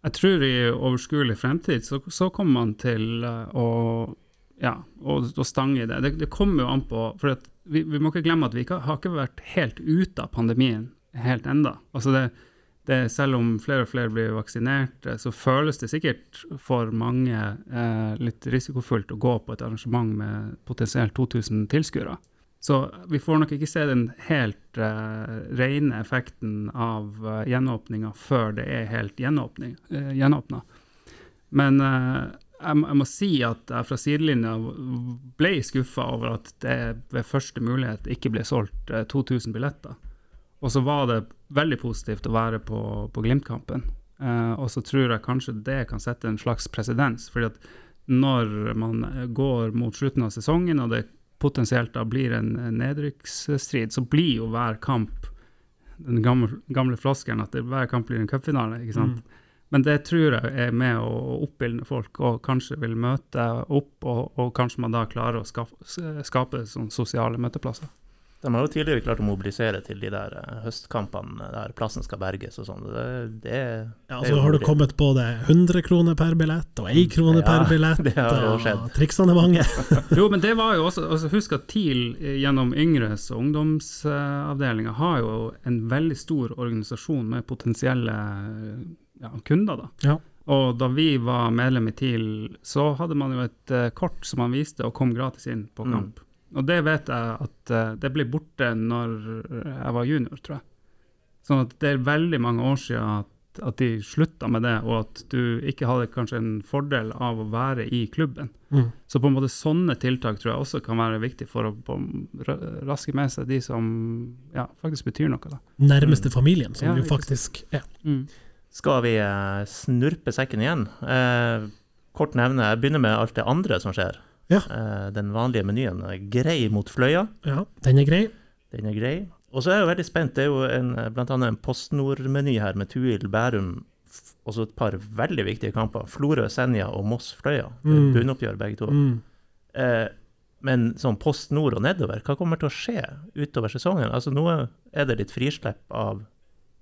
Jeg tror i overskuelig fremtid så, så kommer man til eh, å ja, og, og stange i det. det. Det kommer jo an på For vi, vi må ikke glemme at vi ikke, har ikke vært helt ute av pandemien helt enda. Altså det, det, selv om flere og flere blir vaksinert, eh, så føles det sikkert for mange eh, litt risikofullt å gå på et arrangement med potensielt 2000 tilskuere. Så vi får nok ikke se den helt eh, rene effekten av eh, gjenåpninga før det er helt gjenåpning, eh, gjenåpna. Men eh, jeg, jeg må si at jeg fra sidelinja ble skuffa over at det ved første mulighet ikke ble solgt eh, 2000 billetter. Og så var det veldig positivt å være på, på Glimt-kampen. Uh, og så tror jeg kanskje det kan sette en slags presedens. fordi at når man eh, går mot slutten av sesongen, og det potensielt da blir en, nedrykksstrid, så blir jo hver kamp den gamle, gamle floskelen at det, hver kamp blir en cupfinale. ikke sant? Men det tror jeg er med å oppildne folk, og kanskje vil møte opp, og, og kanskje man da klarer å skape, skape sånne sosiale møteplasser. De har jo tidligere klart å mobilisere til de der eh, høstkampene der plassen skal berges og sånn. Det, det, Ja, det er så har du kommet både 100 kroner per billett og 1 krone Ja, per billett, det har jo og skjedd. triksene er mange. Jo, men det var jo også altså Husk at TIL eh, gjennom Yngres og ungdomsavdelinga har jo en veldig stor organisasjon med potensielle eh, ja, kunder. da. Ja. Og da vi var medlem i TIL, så hadde man jo et kort som man viste og kom gratis inn på Mm. Og det vet jeg at eh, det ble borte når jeg var junior, tror jeg. Sånn at det er veldig mange år siden at, at de slutta med det, og at du ikke hadde kanskje en fordel av å være i klubben. Mm. Så på en måte sånne tiltak tror jeg også kan være viktig for å på, raske med seg de som ja, faktisk betyr noe. da. Nærmeste familien, som Ja, jo faktisk er. Skal vi eh, snurpe sekken igjen? Eh, kort nevne, jeg begynner med alt det andre som skjer. Ja. Eh, den vanlige menyen. er Grei mot Fløya. Ja, den er grei. Den er grei. Og så er jeg jo veldig spent. Det er jo en, eh, blant annet en PostNord-meny her med Tuil, Bærum og så et par veldig viktige kamper. Florø, Senja og Moss, Fløya. Mm. Bunnoppgjør begge to. Mm. Eh, men sånn Post Nord og nedover, hva kommer til å skje utover sesongen? Altså Nå er det litt frislepp av,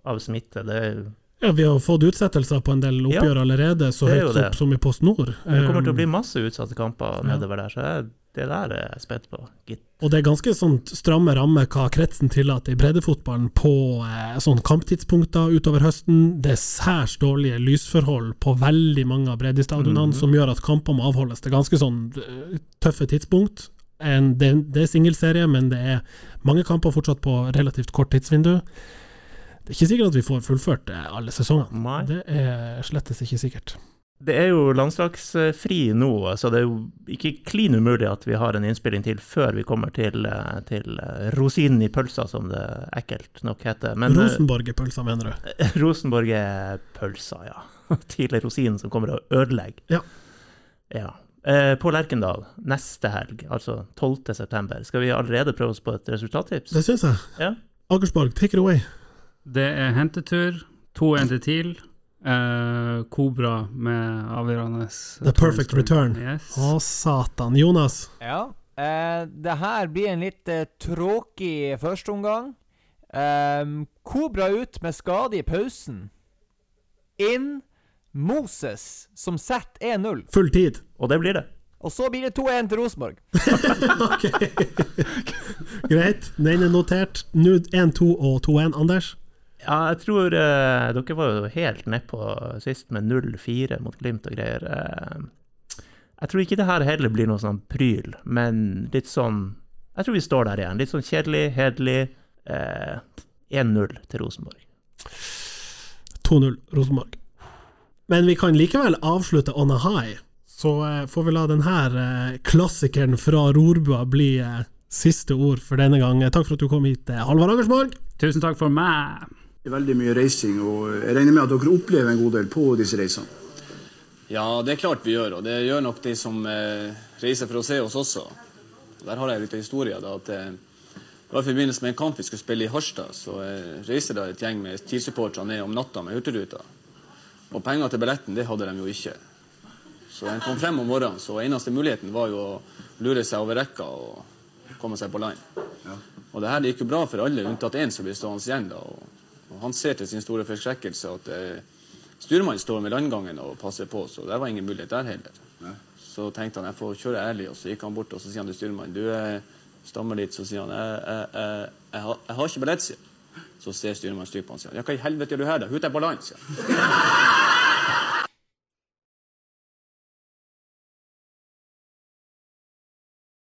av smitte. Det er Ja, Vi har fått utsettelser på en del oppgjør allerede, så høyt det. opp som i Post Nord. Det kommer til å bli masse utsatte kamper nedover der, så jeg, det der er jeg spent på. Gitt. Og det er ganske sånn stramme rammer hva kretsen tillater i breddefotballen på eh, sånn kamptidspunkter utover høsten. Det er særs dårlige lysforhold på veldig mange av breddestadionene, Mhm. som gjør at kamper må avholdes til ganske sånn eh, tøffe tidspunkt. En, det, det er singelserie, men det er mange kamper fortsatt på relativt kort tidsvindu. Det er ikke sikkert at vi får fullført eh, alle sesongene. Nei. Det er slettes ikke sikkert. Det er jo landslagsfri nå, så det er jo ikke klin umulig at vi har en innspilling til før vi kommer til, eh, til eh, rosinen i pølsa, som det ekkelt nok heter. Men eh, Rosenborg-pølsa, mener du? Rosenborg er pølsa, ja. Tidlig rosinen som kommer og ødelegger. Ja. Ja. På Lerkendal neste helg, altså 12. september, skal vi allerede prøve oss på et resultattips? Det syns jeg. Ja. Akersborg, take it away. Det er hentetur, 2-1 til TIL. Eh, Kobra med avgjørende The perfect return. Yes. Å, satan. Jonas? Ja. Uh, det her blir en litt uh, tråkig førsteomgang. Um, Kobra ut med skade i pausen. Inn Moses, som setter 1-0. Full tid. Og det blir det. Og så blir det 2-1 til Rosenborg. Greit, den er notert. Nå 1-2 og 2-1. Anders? Ja, jeg tror eh, Dere var jo helt nedpå sist med 0-4 mot Glimt og greier. Eh, jeg tror ikke det her heller blir noe sånn pryl, men litt sånn Jeg tror vi står der igjen. Litt sånn kjedelig, hederlig. Eh, 1-0 til Rosenborg. 2-0 Rosenborg. Men vi kan likevel avslutte on a high. Så eh, får vi la denne eh, klassikeren fra rorbua bli eh, siste ord for denne gang. Takk for at du kom hit, Halvard Angersborg. Tusen takk for meg. Veldig mye reising, og jeg regner med at dere opplever en god del på disse reisene. Ja, det er klart vi gjør, og det gjør nok de som eh, reiser for å se oss også. Der har jeg litt historie. da, at eh, det var I forbindelse med en kamp vi skulle spille i Harstad, så eh, reiste det et gjeng med TIL-supportere ned om natta med Hurtigruta. Og penger til billetten det hadde de jo ikke. Så de kom frem om morgenen, så eneste muligheten var jo å lure seg over rekka og komme seg på land. Og det her gikk jo bra for alle, unntatt én som ble stående igjen. da, og, og Han ser til sin store forskrekkelse at eh, styrmannen står med landgangen og passer på, så det var ingen mulighet der heller. Så tenkte han jeg får kjøre ærlig, og så gikk han bort og så sier han til styrmannen du eh, stammer litt, så sier han jeg, jeg, jeg, jeg, har, har ikke billett, sier. Så ser styrmannen stygt på han og sier ja, hva i helvete gjør du her, da? Hun deg på land, sier han.